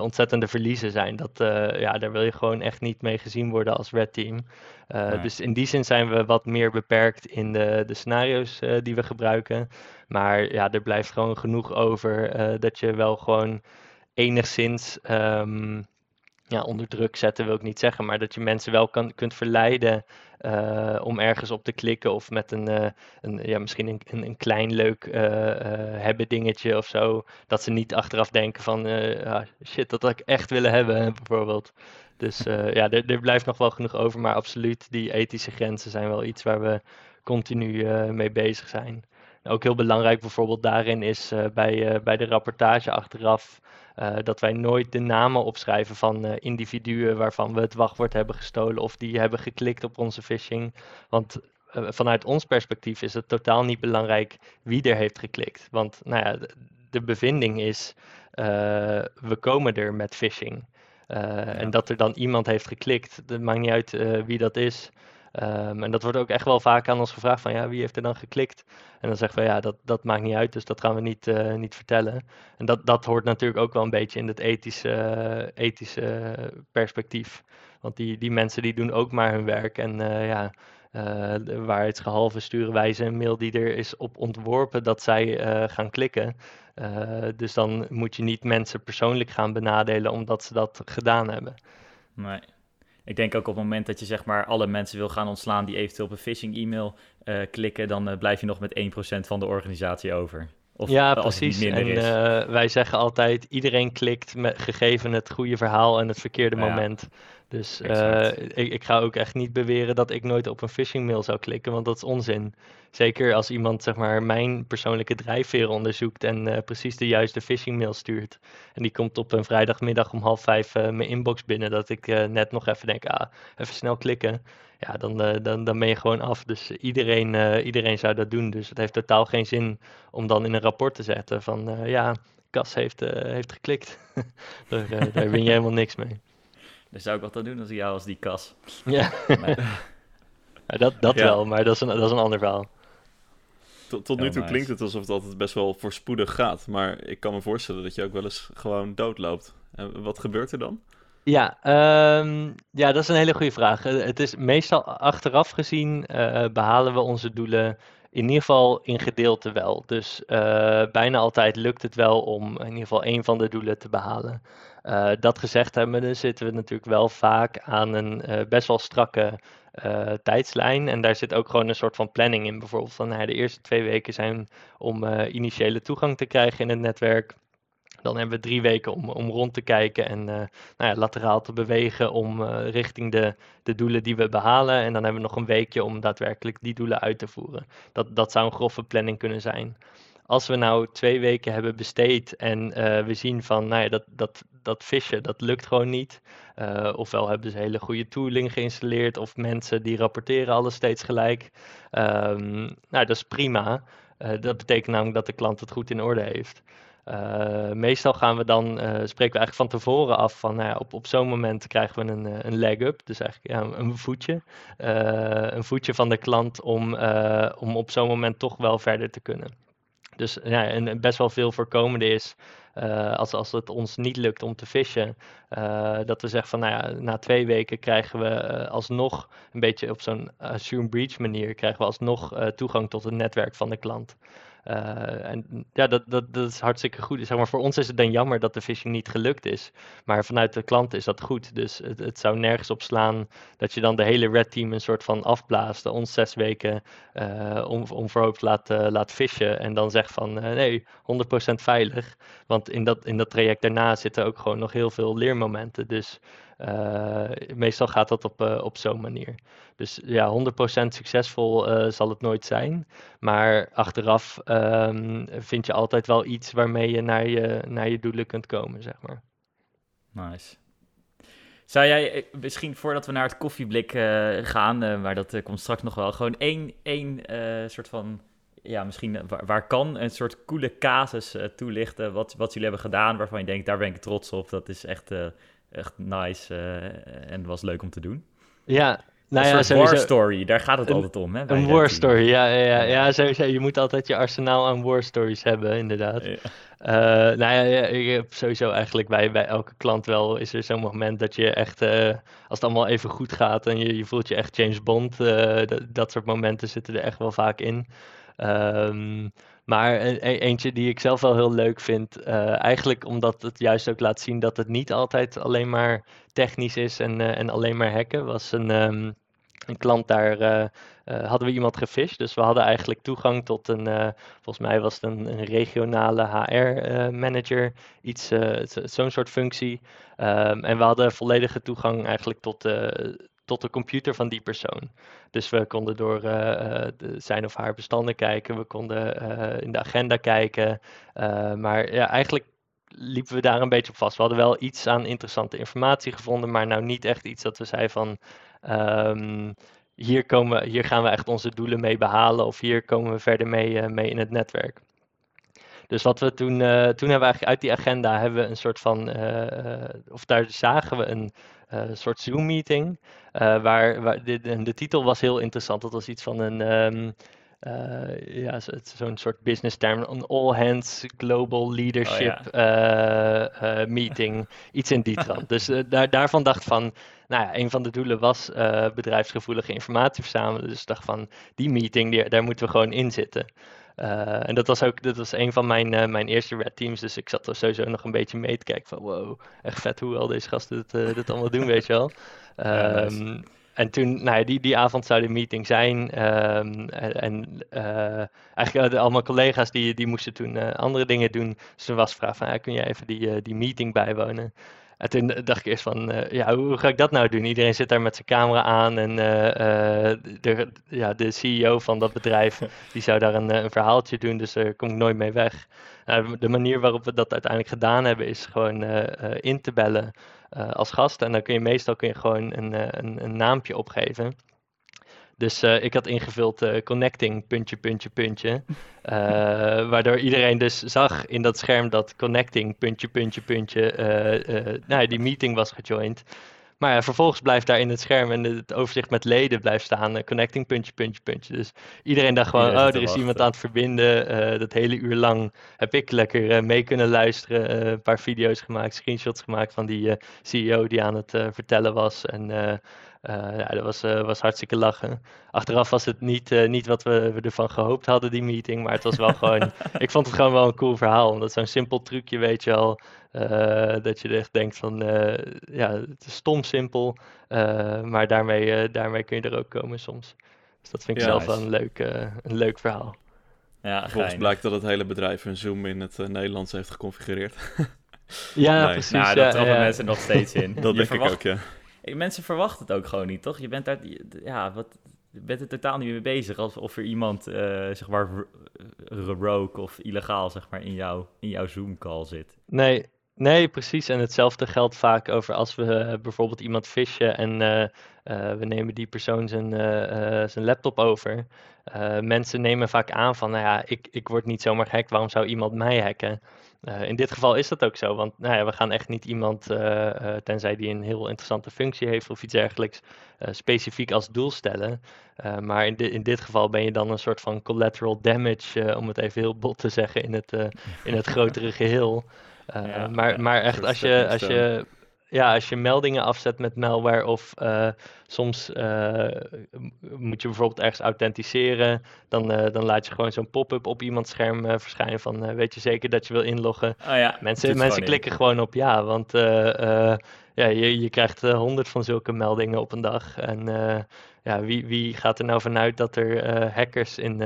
ontzettende verliezen zijn. Dat, ja, daar wil je gewoon echt niet mee gezien worden als red team. Dus in die zin zijn we wat meer beperkt in de, de scenario's die we gebruiken. Maar ja, er blijft gewoon genoeg over dat je wel gewoon enigszins um, ja, onder druk zetten, wil ik niet zeggen, maar dat je mensen wel kan, kunt verleiden uh, om ergens op te klikken of met een, uh, een ja, misschien een, een, een klein leuk uh, hebben dingetje of zo. Dat ze niet achteraf denken van ah, shit, dat had ik echt willen hebben, bijvoorbeeld. Dus ja, er, er blijft nog wel genoeg over, maar absoluut, die ethische grenzen zijn wel iets waar we continu mee bezig zijn. Ook heel belangrijk bijvoorbeeld daarin is bij, bij de rapportage achteraf uh, dat wij nooit de namen opschrijven van uh, individuen waarvan we het wachtwoord hebben gestolen of die hebben geklikt op onze phishing. Want uh, vanuit ons perspectief is het totaal niet belangrijk wie er heeft geklikt. Want nou ja, de, bevinding is, we komen er met phishing. Ja. En dat er dan iemand heeft geklikt, het maakt niet uit wie dat is. Um, en dat wordt ook echt wel vaak aan ons gevraagd van ja, wie heeft er dan geklikt? En dan zeggen we ja, dat, dat maakt niet uit, dus dat gaan we niet, uh, niet vertellen. En dat, dat hoort natuurlijk ook wel een beetje in het ethische, ethische perspectief. Want die, die mensen die doen ook maar hun werk. En uh, ja, uh, waarheidsgehalve sturen wij ze een mail die er is op ontworpen dat zij gaan klikken. dus dan moet je niet mensen persoonlijk gaan benadelen omdat ze dat gedaan hebben. Nee. Ik denk ook op het moment dat je zeg maar alle mensen wil gaan ontslaan die eventueel op een phishing e-mail uh, klikken, dan uh, blijf je nog met 1% van de organisatie over. Of ja, precies. en uh, wij zeggen altijd: iedereen klikt met, gegeven het goede verhaal en het verkeerde moment. Dus uh, ik, ik, ga ook echt niet beweren dat ik nooit op een phishing mail zou klikken, want dat is onzin. Zeker als iemand zeg maar mijn persoonlijke drijfveren onderzoekt en uh, precies de juiste phishing mail stuurt. En die komt op een vrijdagmiddag om half vijf uh, mijn inbox binnen, dat ik net nog even denk, ah, even snel klikken. Ja, dan, dan, dan ben je gewoon af. Dus iedereen, iedereen zou dat doen. Dus het heeft totaal geen zin om dan in een rapport te zetten van, ja, Cas heeft, heeft geklikt. daar, daar win je helemaal niks mee. Dat zou ik altijd doen als ik jou als die kas. Ja, ja dat, dat wel, maar dat is, een, dat is een ander verhaal. Tot, tot nu toe klinkt het alsof het altijd best wel voorspoedig gaat. Maar ik kan me voorstellen dat je ook wel eens gewoon doodloopt. En wat gebeurt er dan? Ja, um, ja, dat is een hele goede vraag. Eh, het is meestal achteraf gezien uh, behalen we onze doelen in ieder geval in gedeelte wel. Dus uh, bijna altijd lukt het wel om in ieder geval één van de doelen te behalen. Uh, dat gezegd hebben, zitten we natuurlijk wel vaak aan een uh, best wel strakke uh, tijdslijn. En daar zit ook gewoon een soort van planning in. Bijvoorbeeld van nou, de eerste twee weken zijn om initiële toegang te krijgen in het netwerk. Dan hebben we drie weken om, om rond te kijken en nou ja, lateraal te bewegen om richting de, de doelen die we behalen. En dan hebben we nog een weekje om daadwerkelijk die doelen uit te voeren. Dat, dat zou een grove planning kunnen zijn als we nou twee weken hebben besteed en uh, we zien van, nou ja, dat, dat, dat vissen, dat lukt gewoon niet. Uh, ofwel hebben ze hele goede tooling geïnstalleerd, of mensen die rapporteren alles steeds gelijk. Um, nou, dat is prima. Uh, dat betekent namelijk dat de klant het goed in orde heeft. meestal gaan we dan, spreken we eigenlijk van tevoren af van, nou ja, op, op zo'n moment krijgen we een, een leg up, dus eigenlijk ja, een voetje. een voetje van de klant om, om op zo'n moment toch wel verder te kunnen. Dus ja, en best wel veel voorkomende is uh, als, als het ons niet lukt om te vissen, uh, dat we zeggen van nou ja, na twee weken krijgen we uh, alsnog een beetje op zo'n assume breach manier, krijgen we alsnog toegang tot het netwerk van de klant. En ja, dat, dat, dat is hartstikke goed. Zeg maar, voor ons is het dan jammer dat de phishing niet gelukt is. Maar vanuit de klant is dat goed. Dus het, het zou nergens op slaan dat je dan de hele red team een soort van afblaast. Ons zes weken om, onverhoopt laat, laat fishen. En dan zegt van nee, 100% veilig. Want in dat, in dat traject daarna zitten ook gewoon nog heel veel leermomenten. Dus uh, meestal gaat dat op, uh, op zo'n manier. Dus ja, 100% succesvol uh, zal het nooit zijn. Maar achteraf um, vind je altijd wel iets waarmee je naar je, naar je doelen kunt komen, zeg maar. Nice. Zou jij misschien voordat we naar het koffieblik gaan, maar dat komt straks nog wel, gewoon één, één soort van ja, misschien waar, waar, kan een soort coole casus uh, toelichten wat, wat jullie hebben gedaan, waarvan je denkt, daar ben ik trots op. Dat is echt uh, echt nice en was leuk om te doen. Ja, nou een ja, sowieso... war story, daar gaat het een, altijd om. Hè, een war story, ja, ja, ja, ja, sowieso. Je moet altijd je arsenaal aan war stories hebben, inderdaad. Ja. Uh, nou ja, ik heb sowieso eigenlijk bij, bij elke klant wel is er zo'n moment dat je echt, uh, als het allemaal even goed gaat en je, je voelt je echt James Bond, uh, dat, dat soort momenten zitten er echt wel vaak in. Um, maar een, eentje die ik zelf wel heel leuk vind, uh, eigenlijk omdat het juist ook laat zien dat het niet altijd alleen maar technisch is en, uh, en alleen maar hacken, was een, um, een klant daar. Uh, hadden we iemand gefished, dus we hadden eigenlijk toegang tot een, volgens mij was het een, regionale HR-manager, iets, zo'n soort functie. Um, en we hadden volledige toegang eigenlijk tot, tot de computer van die persoon. Dus we konden door uh, de, zijn of haar bestanden kijken, we konden uh, in de agenda kijken. Maar ja, eigenlijk liepen we daar een beetje op vast. We hadden wel iets aan interessante informatie gevonden, maar nou niet echt iets dat we zeiden van. Um, hier, komen, hier gaan we echt onze doelen mee behalen of hier komen we verder mee, mee in het netwerk. Dus wat we toen, toen hebben we eigenlijk uit die agenda hebben we een soort van, of daar zagen we een uh, soort Zoom-meeting. waar, waar de, de, titel was heel interessant. Dat was iets van een, um, ja, zo'n soort business term, een all hands global leadership oh, ja. meeting. iets in die trant. dus daar, daarvan dacht van, nou ja, een van de doelen was bedrijfsgevoelige informatie verzamelen. Dus dacht van, die meeting, die, daar moeten we gewoon in zitten. Uh, en dat was ook dat was een van mijn, uh, mijn eerste red teams. Dus ik zat er sowieso nog een beetje mee te kijken van wow, echt vet hoe al deze gasten dit, uh, dit allemaal doen, weet je wel. Um, ja, nice. En toen, nou ja, die, die avond zou de meeting zijn. Um, en eigenlijk al mijn collega's die, die moesten toen andere dingen doen. Dus er was vraag van, ja, kun je even die, die meeting bijwonen? En toen dacht ik eerst van, uh, ja, hoe ga ik dat nou doen? Iedereen zit daar met zijn camera aan en uh, uh, de, ja, de CEO van dat bedrijf, die zou daar een, een verhaaltje doen, dus daar kom ik nooit mee weg. de manier waarop we dat uiteindelijk gedaan hebben, is gewoon in te bellen als gast. En dan kun je meestal kun je gewoon een, een, een naampje opgeven. Dus uh, ik had ingevuld uh, connecting, puntje, puntje, puntje. Uh, waardoor iedereen dus zag in dat scherm dat connecting, puntje, puntje, puntje, nou, die meeting was gejoind. Maar ja, vervolgens blijft daar in het scherm en het overzicht met leden blijft staan, connecting, puntje, puntje, puntje. Dus iedereen dacht gewoon, iedereen oh, er is wachten. iemand aan het verbinden. dat hele uur lang heb ik lekker mee kunnen luisteren, een paar video's gemaakt, screenshots gemaakt van die CEO die aan het vertellen was. En uh, ja, dat was, uh, was hartstikke lachen. Achteraf was het niet, uh, niet wat we, we, ervan gehoopt hadden, die meeting. Maar het was wel gewoon. ik vond het gewoon wel een cool verhaal. Omdat zo'n simpel trucje, weet je al. dat je echt denkt van. ja, het is stom simpel. maar daarmee, daarmee kun je er ook komen soms. Dus dat vind ik ja, zelf wel een leuk, een leuk verhaal. Ja, Volgens blijkt dat het hele bedrijf hun Zoom in het Nederlands heeft geconfigureerd. ja, nee. precies. Nou, dat trappen mensen nog steeds in. dat denk verwacht... ik ook, ja mensen verwachten het ook gewoon niet, toch? Je bent daar, ja, wat, je bent er totaal niet mee bezig. Alsof er iemand, uh, zeg maar, rogue of illegaal, zeg maar, in, jou, in jouw Zoom-call zit. Nee, nee, precies. En hetzelfde geldt vaak over als we uh, bijvoorbeeld iemand fishen en uh, we nemen die persoon zijn, zijn laptop over. mensen nemen vaak aan van, nou ja, ik, ik word niet zomaar gehackt, waarom zou iemand mij hacken? Uh, in dit geval is dat ook zo, want nou ja, we gaan echt niet iemand, uh, uh, tenzij die een heel interessante functie heeft of iets dergelijks, specifiek als doel stellen. maar in, di in dit geval ben je dan een soort van collateral damage, om het even heel bot te zeggen, in het, in het grotere geheel. Ja, maar, ja, maar echt als je, als je ja, als je meldingen afzet met malware of uh, soms uh, moet je bijvoorbeeld ergens authenticeren, dan, uh, dan laat je gewoon zo'n pop-up op iemands scherm verschijnen van weet je zeker dat je wil inloggen. Oh ja, mensen mensen klikken gewoon op ja, want ja, je, je krijgt honderd van zulke meldingen op een dag. En ja, wie, wie gaat er nou vanuit dat er hackers in,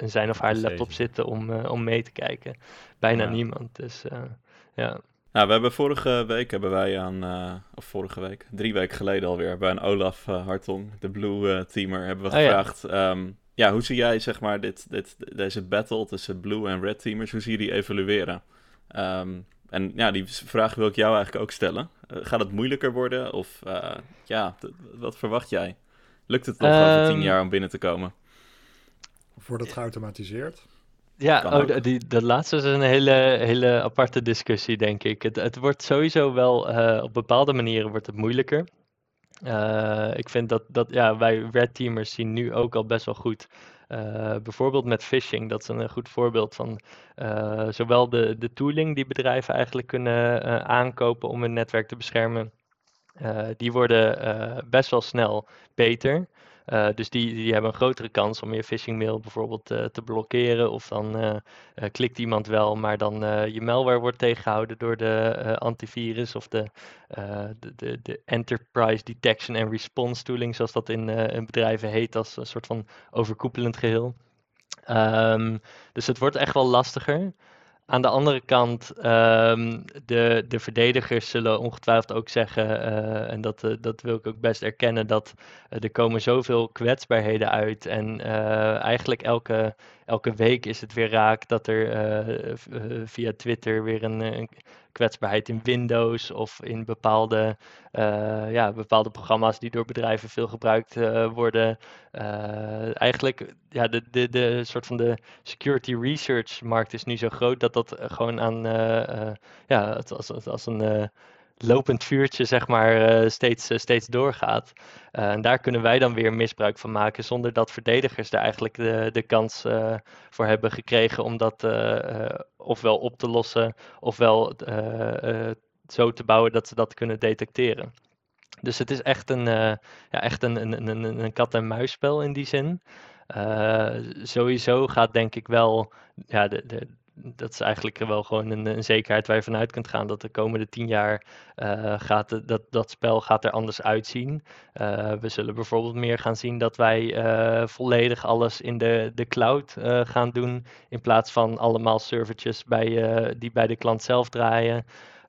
in, zijn of haar laptop zitten om, om mee te kijken? Bijna niemand. Dus ja. Nou, we hebben vorige week hebben wij aan, uh, of vorige week, drie weken geleden alweer, bij een Olaf uh, Hartong, de Blue uh, Teamer, hebben we oh, gevraagd. Ja. Um, ja. hoe zie jij zeg maar dit, dit, deze battle tussen Blue en Red Teamers, hoe zie je die evolueren? Um, en ja, die vraag wil ik jou eigenlijk ook stellen. gaat het moeilijker worden of ja, wat verwacht jij? Lukt het nog um, over tien ehm, jaar om binnen te komen? Of wordt het geautomatiseerd? Ja, oh, die, dat laatste is een hele, hele aparte discussie, denk ik. Het, het wordt sowieso wel, uh, op bepaalde manieren wordt het moeilijker. Uh, ik vind dat, dat ja, wij red teamers zien nu ook al best wel goed. Uh, bijvoorbeeld met phishing, dat is een goed voorbeeld van zowel de, de tooling die bedrijven eigenlijk kunnen aankopen om hun netwerk te beschermen. die worden best wel snel beter. Uh, dus die, die hebben een grotere kans om je phishing mail bijvoorbeeld uh, te blokkeren. Of dan uh, klikt iemand wel, maar dan je malware wordt tegengehouden door de antivirus of de, de, de, de, Enterprise Detection and Response tooling, zoals dat in, in bedrijven heet, als een soort van overkoepelend geheel. Um, dus het wordt echt wel lastiger. Aan de andere kant, um, de, de verdedigers zullen ongetwijfeld ook zeggen, uh, en dat, uh, dat wil ik ook best erkennen, dat uh, er komen zoveel kwetsbaarheden uit. En eigenlijk elke, elke week is het weer raak dat er via Twitter weer een, een, kwetsbaarheid in Windows of in bepaalde, ja, bepaalde programma's die door bedrijven veel gebruikt worden. Eigenlijk, ja, de, de, de soort van de security research markt is nu zo groot dat dat gewoon aan, ja, als, als, als een lopend vuurtje, zeg maar, uh, steeds, uh, steeds doorgaat. Uh, en daar kunnen wij dan weer misbruik van maken, zonder dat verdedigers er eigenlijk de, de kans voor hebben gekregen om dat ofwel op te lossen, ofwel zo te bouwen dat ze dat kunnen detecteren. Dus het is echt een, ja, echt een, een, een, een kat-en-muisspel in die zin. sowieso gaat denk ik wel ja, de, de, dat is eigenlijk wel gewoon een, een, zekerheid waar je vanuit kunt gaan dat de komende tien jaar uh, gaat dat, dat spel gaat er anders uitzien. Uh, we zullen bijvoorbeeld meer gaan zien dat wij uh, volledig alles in de, de cloud gaan doen in plaats van allemaal servertjes bij, die bij de klant zelf draaien.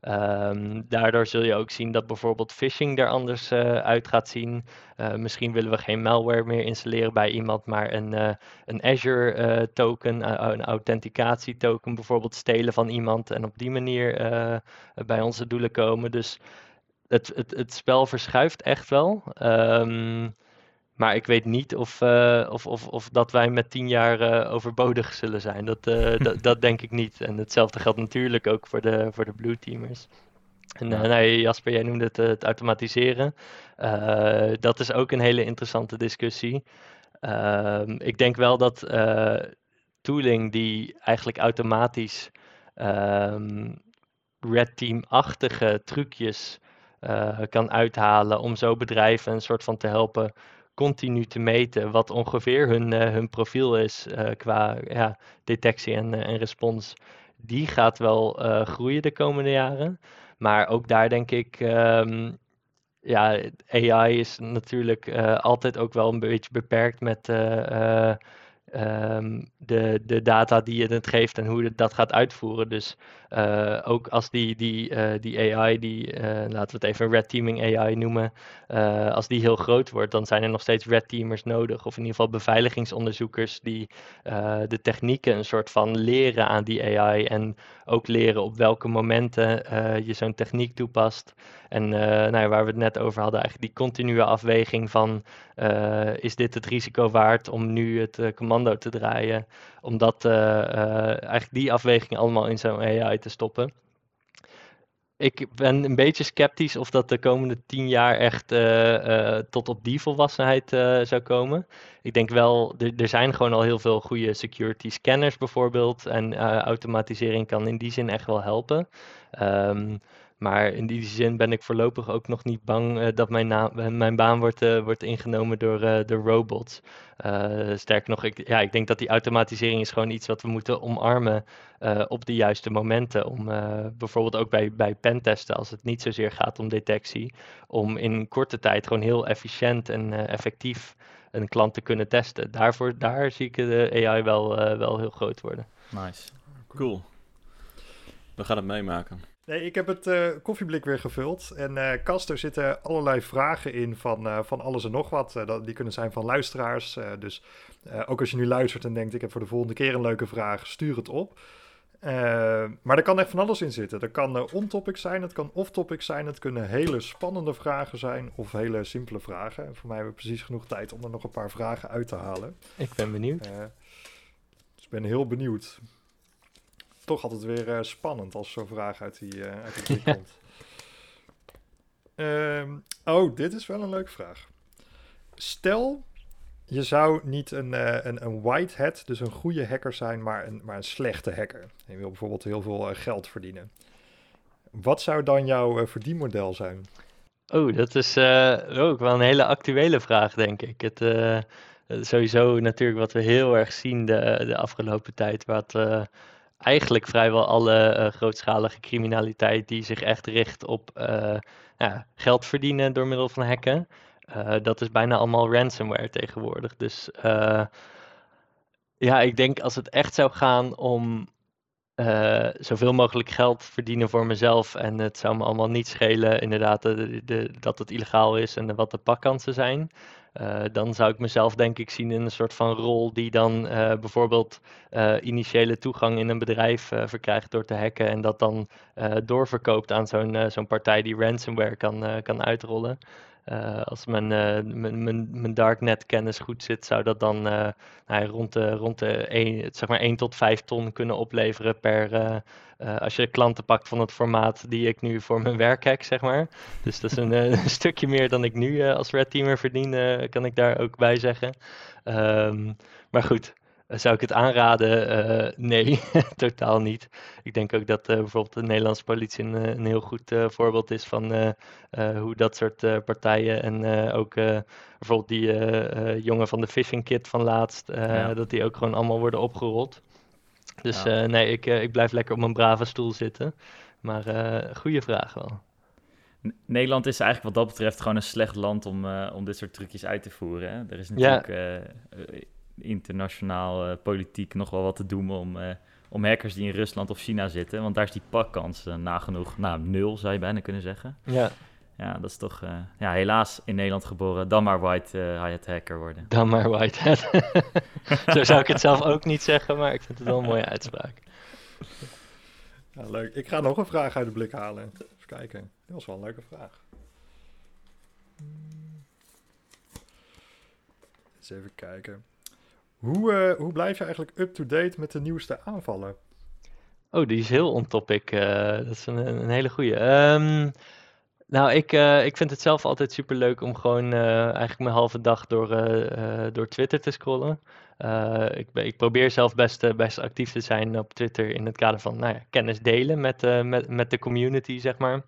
Um, daardoor zul je ook zien dat bijvoorbeeld phishing er anders uh, uit gaat zien. Uh, misschien willen we geen malware meer installeren bij iemand, maar een, uh, een Azure token, een authenticatietoken bijvoorbeeld stelen van iemand en op die manier bij onze doelen komen. Dus het, het, het spel verschuift echt wel. Um, maar ik weet niet of, uh, of, of, of dat wij met tien jaar uh, overbodig zullen zijn. Dat, uh, dat, dat, denk ik niet. En hetzelfde geldt natuurlijk ook voor de, voor de blue teamers. En nee, Jasper, jij noemde het, het automatiseren. dat is ook een hele interessante discussie. Ehm, ik denk wel dat tooling die eigenlijk automatisch um, red team-achtige trucjes kan uithalen om zo bedrijven een soort van te helpen continu te meten wat ongeveer hun, uh, hun profiel is uh, qua ja, detectie en, uh, en respons, die gaat wel groeien de komende jaren. Maar ook daar denk ik, um, ja, AI is natuurlijk altijd ook wel een beetje beperkt met um, de, de data die je het geeft en hoe het dat gaat uitvoeren. Dus uh, ook als die, die, uh, die AI, die, uh, laten we het even red teaming AI noemen, als die heel groot wordt, dan zijn er nog steeds red teamers nodig. Of in ieder geval beveiligingsonderzoekers die de technieken een soort van leren aan die AI en ook leren op welke momenten je zo'n techniek toepast. En nou ja, waar we het net over hadden, eigenlijk die continue afweging van is dit het risico waard om nu het commando te draaien? Omdat eigenlijk die afweging allemaal in zo'n AI te stoppen. Ik ben een beetje sceptisch of dat de komende tien jaar echt tot op die volwassenheid zou komen. Ik denk wel, er zijn gewoon al heel veel goede security scanners bijvoorbeeld. En automatisering kan in die zin echt wel helpen. Um, Maar in die zin ben ik voorlopig ook nog niet bang dat mijn, naam, mijn baan wordt, wordt ingenomen door de robots. sterker nog, ik, ja, ik denk dat die automatisering is gewoon iets wat we moeten omarmen op de juiste momenten. Om bijvoorbeeld ook bij, bij pentesten, als het niet zozeer gaat om detectie, om in korte tijd gewoon heel efficiënt en effectief een klant te kunnen testen. Daarvoor, daar zie ik de AI wel, wel heel groot worden. Nice. Cool. We gaan het meemaken. Nee, ik heb het uh, koffieblik weer gevuld. En uh, Kast, er zitten allerlei vragen in van, uh, van alles en nog wat. die kunnen zijn van luisteraars. dus ook als je nu luistert en denkt, ik heb voor de volgende keer een leuke vraag, stuur het op. maar er kan echt van alles in zitten. Er kan on-topic zijn, het kan off-topic zijn. Het kunnen hele spannende vragen zijn of hele simpele vragen. En voor mij hebben we precies genoeg tijd om er nog een paar vragen uit te halen. Ik ben benieuwd. dus ik ben heel benieuwd toch altijd weer uh, spannend als zo'n vraag uit die, uh, uit die komt. Um, oh, dit is wel een leuke vraag. Stel, je zou niet een, uh, een, een white hat, dus een goede hacker zijn, maar een, maar een slechte hacker. En je wil bijvoorbeeld heel veel geld verdienen. Wat zou dan jouw verdienmodel zijn? Oh, dat is ook wel een hele actuele vraag, denk ik. Het, sowieso natuurlijk wat we heel erg zien de, de afgelopen tijd, wat eigenlijk vrijwel alle uh, grootschalige criminaliteit die zich echt richt op uh, ja, geld verdienen door middel van hacken. Uh, dat is bijna allemaal ransomware tegenwoordig. Dus ja, ik denk als het echt zou gaan om zoveel mogelijk geld verdienen voor mezelf en het zou me allemaal niet schelen inderdaad de, de, dat het illegaal is en wat de pakkansen zijn. Uh, dan zou ik mezelf denk ik zien in een soort van rol die dan uh, bijvoorbeeld uh, initiële toegang in een bedrijf verkrijgt door te hacken en dat dan doorverkoopt aan zo'n zo'n partij die ransomware kan, kan uitrollen. Uh, als mijn, uh, mijn, mijn darknet kennis goed zit, zou dat dan uh, nou, rond, de, rond de 1, zeg maar 1 tot 5 ton kunnen opleveren per, als je klanten pakt van het formaat die ik nu voor mijn werk hack, zeg maar. Dus dat is een, stukje meer dan ik nu als red teamer verdien, kan ik daar ook bij zeggen. Um, maar goed, eh, zou ik het aanraden? Uh, nee, totaal niet. Ik denk ook dat uh, bijvoorbeeld de Nederlandse politie een, een heel goed voorbeeld is van hoe dat soort partijen en ook bijvoorbeeld die jongen van de phishing kit van laatst, ja. dat die ook gewoon allemaal worden opgerold. Dus ja. nee, ik, ik blijf lekker op mijn brave stoel zitten. Maar goede vraag wel. Nederland is eigenlijk wat dat betreft gewoon een slecht land om, om dit soort trucjes uit te voeren. Hè? Er is natuurlijk ja internationaal uh, politiek nog wel wat te doen om, uh, om hackers die in Rusland of China zitten. Want daar is die pakkans uh, nagenoeg nou, nul, zou je bijna kunnen zeggen. Ja. Ja, dat is toch ja, helaas in Nederland geboren. Dan maar white hat hacker worden. Dan maar white hat. Zo zou ik het zelf ook niet zeggen, maar ik vind het wel een mooie uitspraak. Ja, leuk. Ik ga nog een vraag uit de blik halen. Even kijken. Dat was wel een leuke vraag. Eens even kijken. Hoe, uh, hoe blijf je eigenlijk up-to-date met de nieuwste aanvallen? Oh, die is heel on-topic. Uh, dat is een, een hele goede. Um, nou, ik, uh, ik vind het zelf altijd super leuk om gewoon eigenlijk mijn halve dag door, door Twitter te scrollen. ik, ik probeer zelf best, best actief te zijn op Twitter in het kader van nou ja, kennis delen met, met, met de community, zeg maar.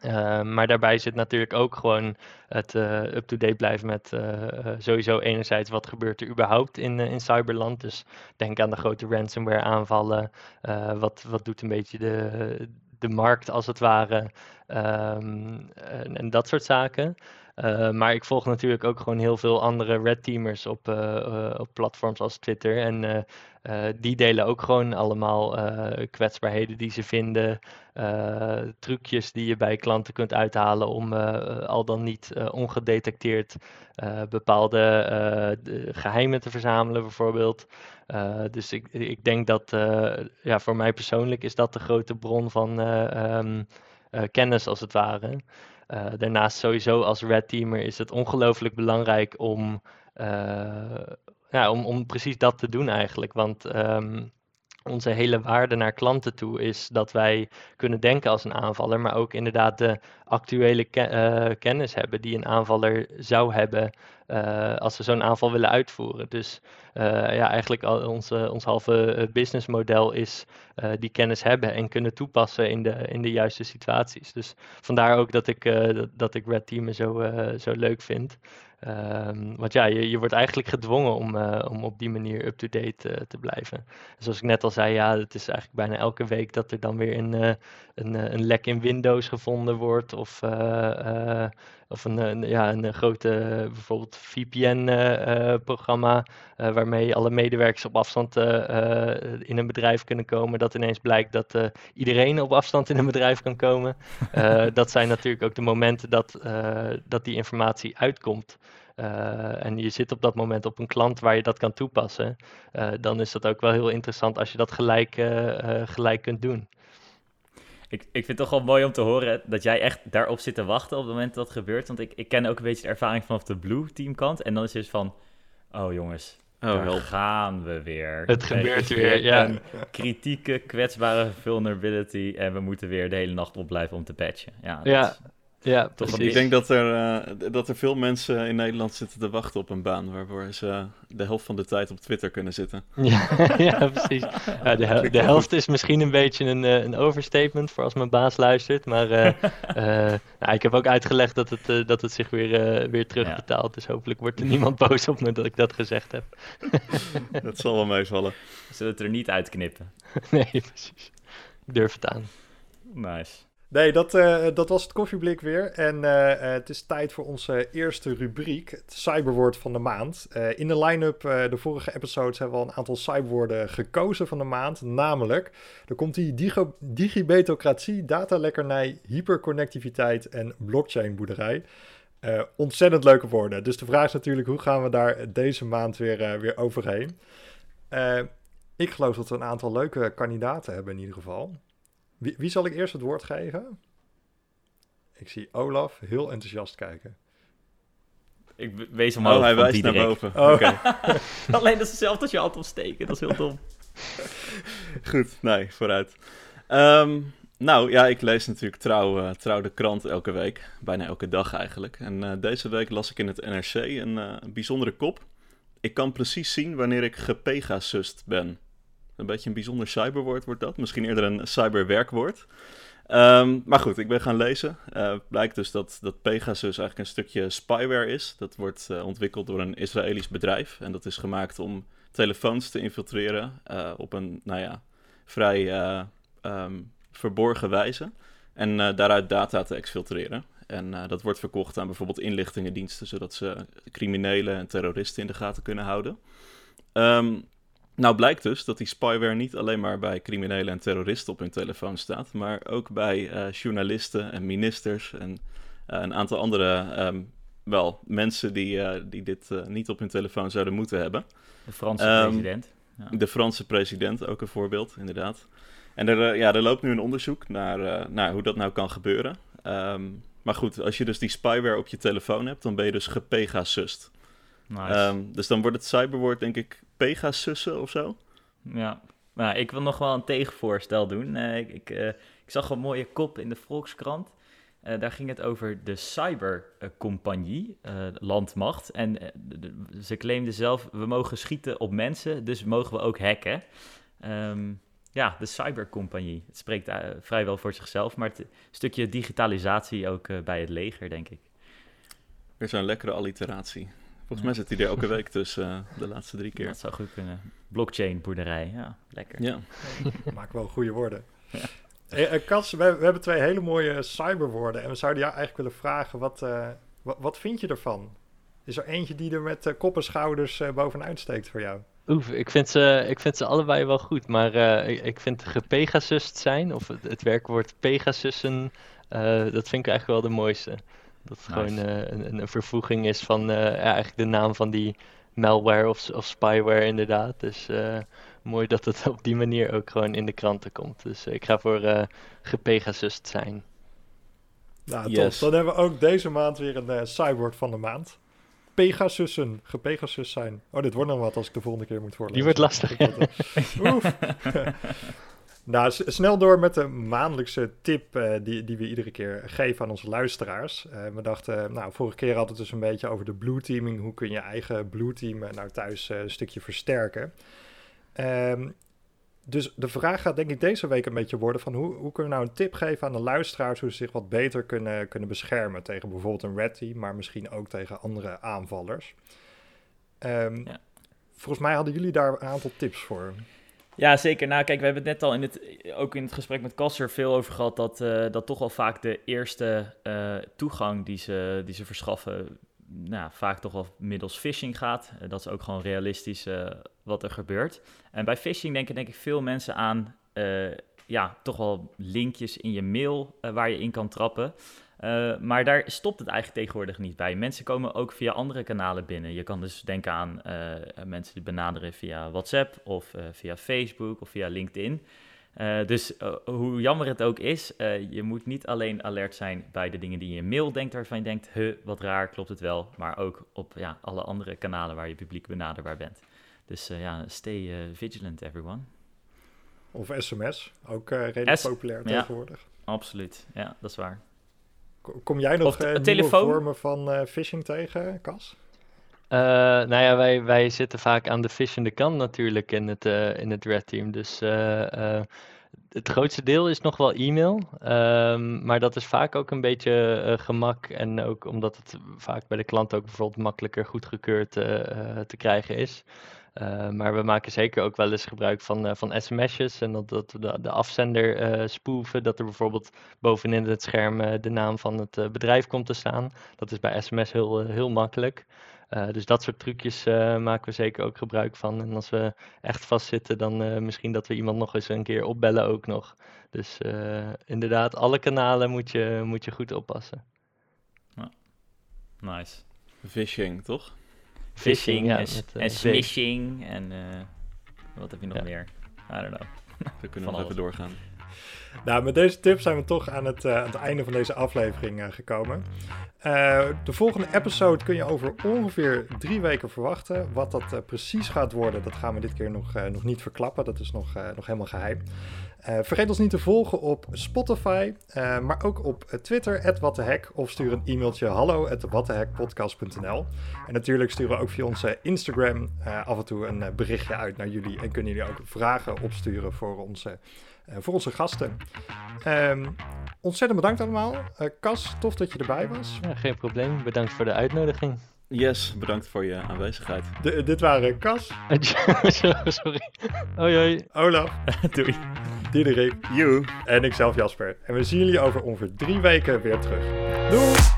Uh, maar daarbij zit natuurlijk ook gewoon het uh, up-to-date blijven met uh, sowieso enerzijds wat gebeurt er überhaupt in, in cyberland. Dus denk aan de grote ransomware aanvallen. wat, wat doet een beetje de, de markt als het ware. Um, en, en, dat soort zaken. Maar ik volg natuurlijk ook gewoon heel veel andere red teamers op, op platforms als Twitter. En die delen ook gewoon allemaal kwetsbaarheden die ze vinden. trucjes die je bij klanten kunt uithalen om al dan niet ongedetecteerd bepaalde geheimen te verzamelen, bijvoorbeeld. dus ik, ik denk dat ja, voor mij persoonlijk is dat de grote bron van um, kennis als het ware. Daarnaast sowieso als red teamer is het ongelooflijk belangrijk om, ja, om, om precies dat te doen eigenlijk. Want um, onze hele waarde naar klanten toe is dat wij kunnen denken als een aanvaller, maar ook inderdaad de actuele eh, kennis hebben die een aanvaller zou hebben uh, als ze zo'n aanval willen uitvoeren. Dus uh, ja, eigenlijk al onze, ons halve businessmodel is die kennis hebben en kunnen toepassen in de, in de juiste situaties. Dus vandaar ook dat ik, dat, dat ik Red Team zo, zo leuk vind. Um, want ja, je, je wordt eigenlijk gedwongen om, uh, om op die manier up-to-date uh, te blijven. Zoals ik net al zei, ja, het is eigenlijk bijna elke week dat er dan weer een, uh, een, een lek in Windows gevonden wordt. Of, of een, een, ja, een grote bijvoorbeeld VPN-programma waarmee alle medewerkers op afstand in een bedrijf kunnen komen. Dat ineens blijkt dat iedereen op afstand in een bedrijf kan komen. dat zijn natuurlijk ook de momenten dat, dat die informatie uitkomt. Uh, en je zit op dat moment op een klant waar je dat kan toepassen, uh, dan is dat ook wel heel interessant als je dat gelijk, uh, gelijk kunt doen. Ik, ik vind het toch wel mooi om te horen dat jij echt daarop zit te wachten op het moment dat dat gebeurt. Want ik, ik ken ook een beetje de ervaring vanaf de Blue Team kant. En dan is het dus van, oh jongens, Oh, daar gaan we weer. Het gebeurt weer, ja. kritieke, kwetsbare vulnerability. En we moeten weer de hele nacht op blijven om te patchen. Ja, ja ja, Toch, ik denk dat er, uh, dat er veel mensen in Nederland zitten te wachten op een baan waarvoor ze de helft van de tijd op Twitter kunnen zitten. Ja, ja precies. Ja, de, de helft is misschien een beetje een, uh, een overstatement voor als mijn baas luistert. Maar uh, nou, ik heb ook uitgelegd dat het, dat het zich weer, weer terugbetaalt. Dus hopelijk wordt er niemand boos op me dat ik dat gezegd heb. dat zal wel meevallen. Zullen het er niet uitknippen? nee, precies. Ik durf het aan. Nice. Nee, dat, uh, dat was het koffieblik weer. En uh, uh, het is tijd voor onze eerste rubriek, het cyberwoord van de maand. in de line-up, de vorige episodes, hebben we al een aantal cyberwoorden gekozen van de maand. Namelijk, er komt die digo- digibetocratie, datalekkernij, hyperconnectiviteit en blockchainboerderij. ontzettend leuke woorden. Dus de vraag is natuurlijk, hoe gaan we daar deze maand weer, weer overheen? ik geloof dat we een aantal leuke kandidaten hebben in ieder geval. Wie, wie zal ik eerst het woord geven? Ik zie Olaf heel enthousiast kijken. Ik wees omhoog. Oh, hij wijst naar boven. Oh. Alleen dat is hetzelfde als je hand opsteken. Dat is heel dom. Goed, nee, vooruit. Um, nou ja, ik lees natuurlijk trouw, uh, trouw de krant elke week. Bijna elke dag eigenlijk. En uh, deze week las ik in het NRC een, uh, een bijzondere kop. Ik kan precies zien wanneer ik gepegasust ben. Een beetje een bijzonder cyberwoord wordt dat. Misschien eerder een cyberwerkwoord. Um, maar goed, ik ben gaan lezen. Uh, blijkt dus dat, dat Pegasus eigenlijk een stukje spyware is. Dat wordt uh, ontwikkeld door een Israëlisch bedrijf. En dat is gemaakt om telefoons te infiltreren uh, op een, nou ja, vrij um, verborgen wijze. En daaruit data te exfiltreren. En dat wordt verkocht aan bijvoorbeeld inlichtingendiensten, zodat ze criminelen en terroristen in de gaten kunnen houden. Um, nou blijkt dus dat die spyware niet alleen maar bij criminelen en terroristen op hun telefoon staat, maar ook bij uh, journalisten en ministers en uh, een aantal andere um, wel, mensen die, uh, die dit niet op hun telefoon zouden moeten hebben. De Franse um, president. Ja. De Franse president, ook een voorbeeld, inderdaad. En er, ja, er loopt nu een onderzoek naar, naar hoe dat nou kan gebeuren. Um, maar goed, als je dus die spyware op je telefoon hebt, dan ben je dus gepegasust. Nice. dus dan wordt het cyberwoord denk ik Pegasussen of zo. Ja, nou, ik wil nog wel een tegenvoorstel doen. Uh, ik, ik, uh, ik, zag een mooie kop in de Volkskrant. Uh, daar ging het over de cybercompagnie, landmacht. En ze claimden zelf, we mogen schieten op mensen, dus mogen we ook hacken. Um, ja, de cybercompagnie. Het spreekt vrijwel voor zichzelf, maar het stukje digitalisatie ook bij het leger, denk ik. Weer zo'n lekkere alliteratie. Volgens mij zit hij er elke week tussen uh, de laatste drie keer. Dat zou goed kunnen. Blockchain, boerderij, ja, lekker. Ja. Maak wel goede woorden. Ja. Hey, uh, Kas, we, we, hebben twee hele mooie cyberwoorden. En we zouden jou eigenlijk willen vragen, wat, uh, wat, wat, vind je ervan? Is er eentje die er met kop en schouders bovenuit steekt voor jou? Oef, ik vind ze, ik vind ze allebei wel goed. Maar ik, ik vind gepegasust zijn, of het, het werkwoord pegasussen, dat vind ik eigenlijk wel de mooiste. Dat het gewoon uh, een, een, vervoeging is van uh, ja, eigenlijk de naam van die malware of, of spyware inderdaad. Dus uh, mooi dat het op die manier ook gewoon in de kranten komt. Dus ik ga voor uh, gepegasust zijn. Nou, yes. top. Dan hebben we ook deze maand weer een cyborg van de maand. gepegasussen, gepegasus zijn. Oh, dit wordt nog wat als ik de volgende keer moet voorlezen. Die wordt lastig. Oef. nou, snel door met de maandelijkse tip uh, die, die we iedere keer geven aan onze luisteraars. Uh, we dachten, nou, vorige keer hadden we het dus een beetje over de blue teaming. Hoe kun je eigen blue team nou thuis een stukje versterken? Um, dus de vraag gaat denk ik deze week een beetje worden van hoe, hoe kunnen we nou een tip geven aan de luisteraars hoe ze zich wat beter kunnen, kunnen beschermen tegen bijvoorbeeld een red team, maar misschien ook tegen andere aanvallers. Um, ja. Volgens mij hadden jullie daar een aantal tips voor. Ja, zeker. Nou, kijk, we hebben het net al in het, ook in het gesprek met Kasser veel over gehad dat, uh, dat toch wel vaak de eerste uh, toegang die ze, die ze verschaffen, nou, vaak toch wel middels phishing gaat. Uh, dat is ook gewoon realistisch wat er gebeurt. En bij phishing denken denk ik veel mensen aan ja, toch wel linkjes in je mail waar je in kan trappen. Uh, maar daar stopt het eigenlijk tegenwoordig niet bij. Mensen komen ook via andere kanalen binnen. Je kan dus denken aan mensen die benaderen via WhatsApp of via Facebook of via LinkedIn. dus hoe jammer het ook is, je moet niet alleen alert zijn bij de dingen die je in mail denkt, waarvan je denkt, huh, wat raar, klopt het wel. Maar ook op ja, alle andere kanalen waar je publiek benaderbaar bent. Dus ja, stay vigilant everyone. Of sms, ook redelijk populair tegenwoordig. absoluut, ja, dat is waar. Kom jij nog uh, nieuwe vormen van phishing tegen, Cas? nou ja, wij, wij zitten vaak aan de phishende kant natuurlijk in het, in het Red Team. Dus het grootste deel is nog wel e-mail. Um, maar dat is vaak ook een beetje gemak. En ook omdat het vaak bij de klant ook bijvoorbeeld makkelijker goedgekeurd te krijgen is. Uh, maar we maken zeker ook wel eens gebruik van, uh, van sms'jes en dat, dat we de, de afzender uh, spoeven. Dat er bijvoorbeeld bovenin het scherm de naam van het bedrijf komt te staan. Dat is bij sms heel, heel makkelijk. dus dat soort trucjes maken we zeker ook gebruik van. En als we echt vastzitten, dan misschien dat we iemand nog eens een keer opbellen ook nog. Dus inderdaad, alle kanalen moet je, moet je goed oppassen. Nice. Phishing, toch? Phishing en, uh, en smishing en uh, wat heb je nog ja. meer? I don't know. We kunnen nog even doorgaan. Nou, met deze tip zijn we toch aan het, uh, aan het einde van deze aflevering uh, gekomen. Uh, de volgende episode kun je over ongeveer drie weken verwachten. Wat dat precies gaat worden, dat gaan we dit keer nog, nog niet verklappen. Dat is nog, nog helemaal geheim. Vergeet ons niet te volgen op Spotify, maar ook op Twitter, @wattehek, of stuur een e-mailtje hallo. En natuurlijk sturen we ook via onze Instagram af en toe een berichtje uit naar jullie en kunnen jullie ook vragen opsturen voor onze, voor onze gasten. Um, ontzettend bedankt allemaal. Cas, tof dat je erbij was. Ja, geen probleem. Bedankt voor de uitnodiging. Yes, bedankt voor je aanwezigheid. D dit waren Cas. Sorry. Hoi hoi. Olaf. Doei. Diederik. You. En ikzelf Jasper. En we zien jullie over ongeveer drie weken weer terug. Doei!